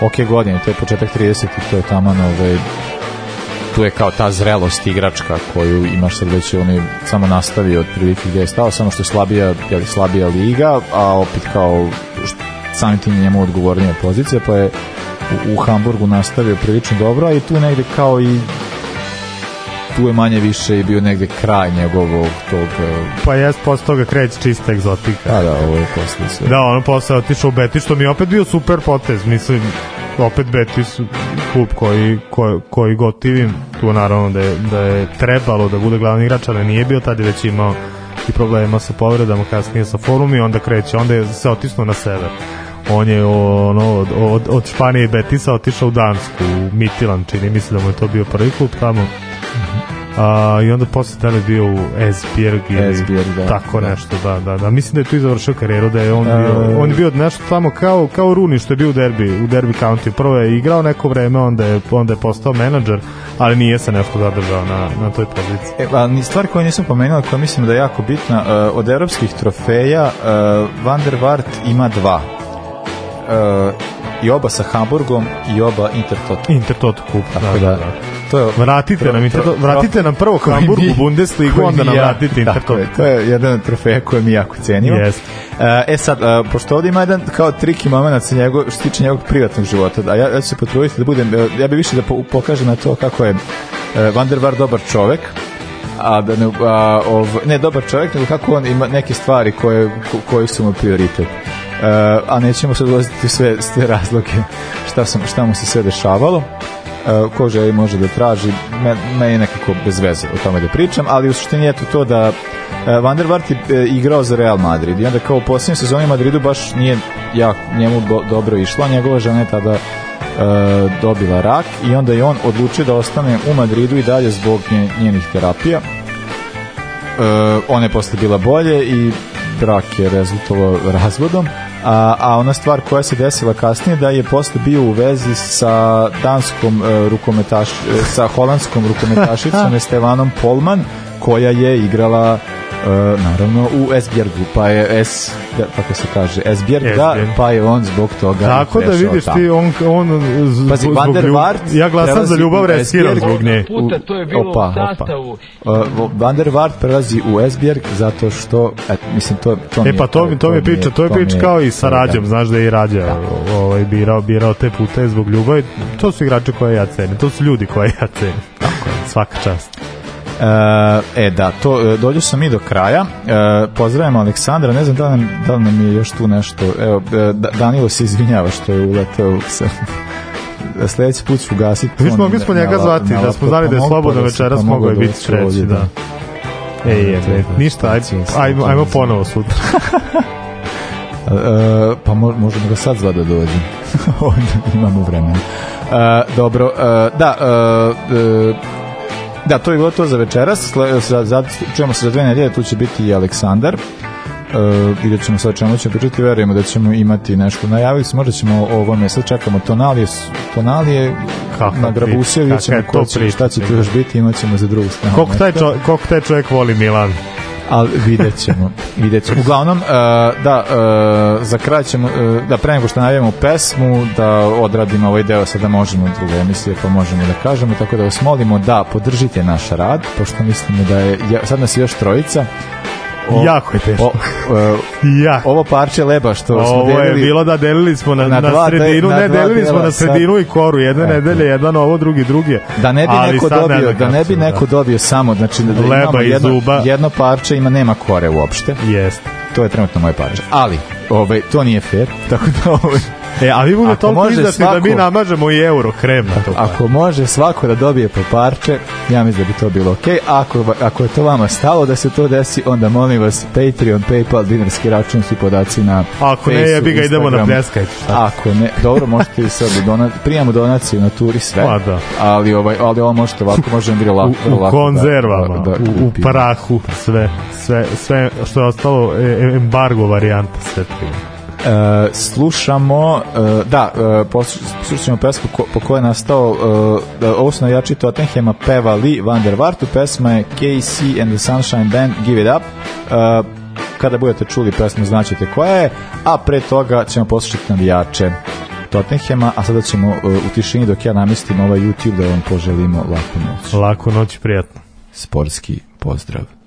ok godine, to je početak 30 i to je taman ovaj, tu je kao ta zrelost igračka koju imaš sad već on samo nastavio od prilike gdje je stao, samo što je slabija, jeli, slabija liga, a opet kao samim tim njemu odgovornija pozicija, pa je u, u Hamburgu nastavio prilično dobro, a i tu negde kao i tu je manje više i bio negde kraj njegovog tog... E, pa jest, posle toga kreće čista egzotika. Da, da, ovo je posle sve. Da, ono posle otišao u Betis, što mi je opet bio super potez, mislim, opet Betis klub koji, koji, koji gotivim, tu naravno da je, da je trebalo da bude glavni igrač, ali nije bio, tad već imao i problema sa povredama, kasnije sa forum i onda kreće, onda je se otisnuo na sever. On je ono, od, od, od Španije i Betisa otišao u Dansku, u Mitilan, čini mi se da mu je to bio prvi klub tamo a, i onda posle tele bio u Esbjerg ili Esbjerg, da, tako da. nešto da, da, da. mislim da je tu i završio karijeru da je on, a, bio, on je bio nešto tamo kao, kao Runi što je bio u derbi, u derbi county prvo je igrao neko vreme, onda je, onda je postao menadžer, ali nije se nešto zadržao na, na toj poziciji. E, a, pa, ni stvar koju nisam pomenuo, koja mislim da je jako bitna uh, od evropskih trofeja uh, Van der Vart ima dva uh, i oba sa Hamburgom i oba Intertoto. Intertoto kup. Tako da, da, da. da to je, vratite nam, to, vratite nam prvo Hamburg u Bundesligu, onda nam vratite Intertoto. Tako to je jedan od trofeja koje mi jako cenimo. Yes. E, e sad, e, pošto ovdje ima jedan kao triki moment sa njegov, što se tiče njegovog privatnog života, da ja, ja ću se potruditi da budem, e, ja bih više da pokažem na to kako je uh, Van der Bar dobar čovek, a da ne, a, ov, ne dobar čovjek, nego kako on ima neke stvari koje, koji su mu prioritet. Uh, a nećemo sad ulaziti sve, sve razloge šta, sam, šta mu se sve dešavalo. Eh, ko želi može da traži, me, je nekako bez veze o tome da pričam, ali u suštini je to to da eh, Van der Vaart je eh, igrao za Real Madrid i onda kao u posljednjoj sezoni Madridu baš nije ja, njemu do, dobro išla, njegova žena je tada e, dobila rak i onda je on odlučio da ostane u Madridu i dalje zbog nje, njenih terapija. E, ona je posle bila bolje i brak je rezultovao razvodom a, a ona stvar koja se desila kasnije da je posle bio u vezi sa danskom e, rukometaš, e, sa holandskom rukometašicom Stevanom Polman koja je igrala E, naravno u Esbjergu, pa je S, da, kako se kaže, da, pa je on zbog toga Tako da vidiš tamo. ti, on, on zbog, Pazi, zbog Vart, ja glasam za ljubav, reskiram zbog nje. Puta to je bilo opa, u sastavu. Uh, e, Van der Vart prelazi u Esbjerg zato što, et, mislim, to, to mi E pa to, mi, to, mi je priča, to je priča kao i sa Rađom, znaš da je i Rađa da. ovaj, birao, birao te pute zbog ljubavi. To su igrači koje ja cenim, to su ljudi koje ja cenim. Tako je. Svaka čast. Uh, e, da, to, e, dođu sam i do kraja. E, pozdravimo Aleksandra, ne znam da nam, da nam je još tu nešto. Evo, e, da, Danilo se izvinjava što je uleteo sa sledeći put ću gasiti. Viš mogli smo njega zvati, da smo znali pa da je slobodno večeras, pa mogo je da biti treći, da. da. E, je, ništa, ajmo, ajmo, ajmo ponovo sutra. Uh, pa možemo ga sad da dođe. Onda imamo vremena. Uh, dobro, uh, da, uh, uh, Da, to je bilo to za večeras. Čujemo se za dve nedelje, tu će biti i Aleksandar. Uh, e, vidjet ćemo sad čemu ćemo pričati, verujemo da ćemo imati nešto. Najavili smo, možda ćemo ovome, sad čekamo tonalije, tonalije Kako na Grabusiju, vidjet ćemo će, šta će tu još biti, imat ćemo za drugu stranu. Koliko taj, čovjek, koliko taj čovjek voli Milan? ali vidjet ćemo. Vidjet ćemo. Uglavnom, uh, da, uh, za kraj ćemo, uh, da pre nego što najavimo pesmu, da odradimo ovaj deo, sada možemo druge emisije, pa možemo da kažemo, tako da vas molimo da podržite naš rad, pošto mislimo da je, sad nas je još trojica, O, jako je teško. O, e, Ovo parče leba što smo delili. Ovo je bilo da delili smo na, na, dva, na sredinu, na ne delili smo na sredinu sad. i koru. Jedne Eto. nedelje, jedan ovo, drugi drugi. Da ne bi Ali neko dobio, ne da ne bi neko da. dobio samo, znači da, da leba imamo jedno, zuba. jedno parče ima nema kore uopšte. Jeste. To je trenutno moje parče. Ali, ovaj, to nije fair, tako da ovaj, E, a vi budete toliko izdatni da svako, da mi namažemo i euro krem na to. Ako može svako da dobije po parče, ja mislim da bi to bilo okej. Okay. Ako, ako je to vama stalo da se to desi, onda molim vas Patreon, Paypal, dinarski račun, svi podaci na Ako Face-u, ne, jebi ga, idemo na pljeskaj. Ako ne, dobro, možete i sad donat, prijamo donaciju na turi sve. Pa da. Ali, ovaj, ali ovo možete ovako, možemo vrlo lako. U, u lako da- konzervama, da, da, da, u, u prahu, sve, sve, sve što je ostalo, e, e, embargo varijanta, sve prije. Uh, slušamo uh, da, uh, slušamo pesmu ko, po kojoj je nastao uh, ovo su navijači Tottenhema pevali Van der Vartu, pesma je KC and the Sunshine Band Give It Up uh, kada budete čuli pesmu znaćete koja je, a pre toga ćemo poslušati navijače Tottenhema, a sada ćemo uh, u tišini dok ja namestim ovaj YouTube da vam poželimo laku noć. Laku noć, prijatno. Sportski pozdrav.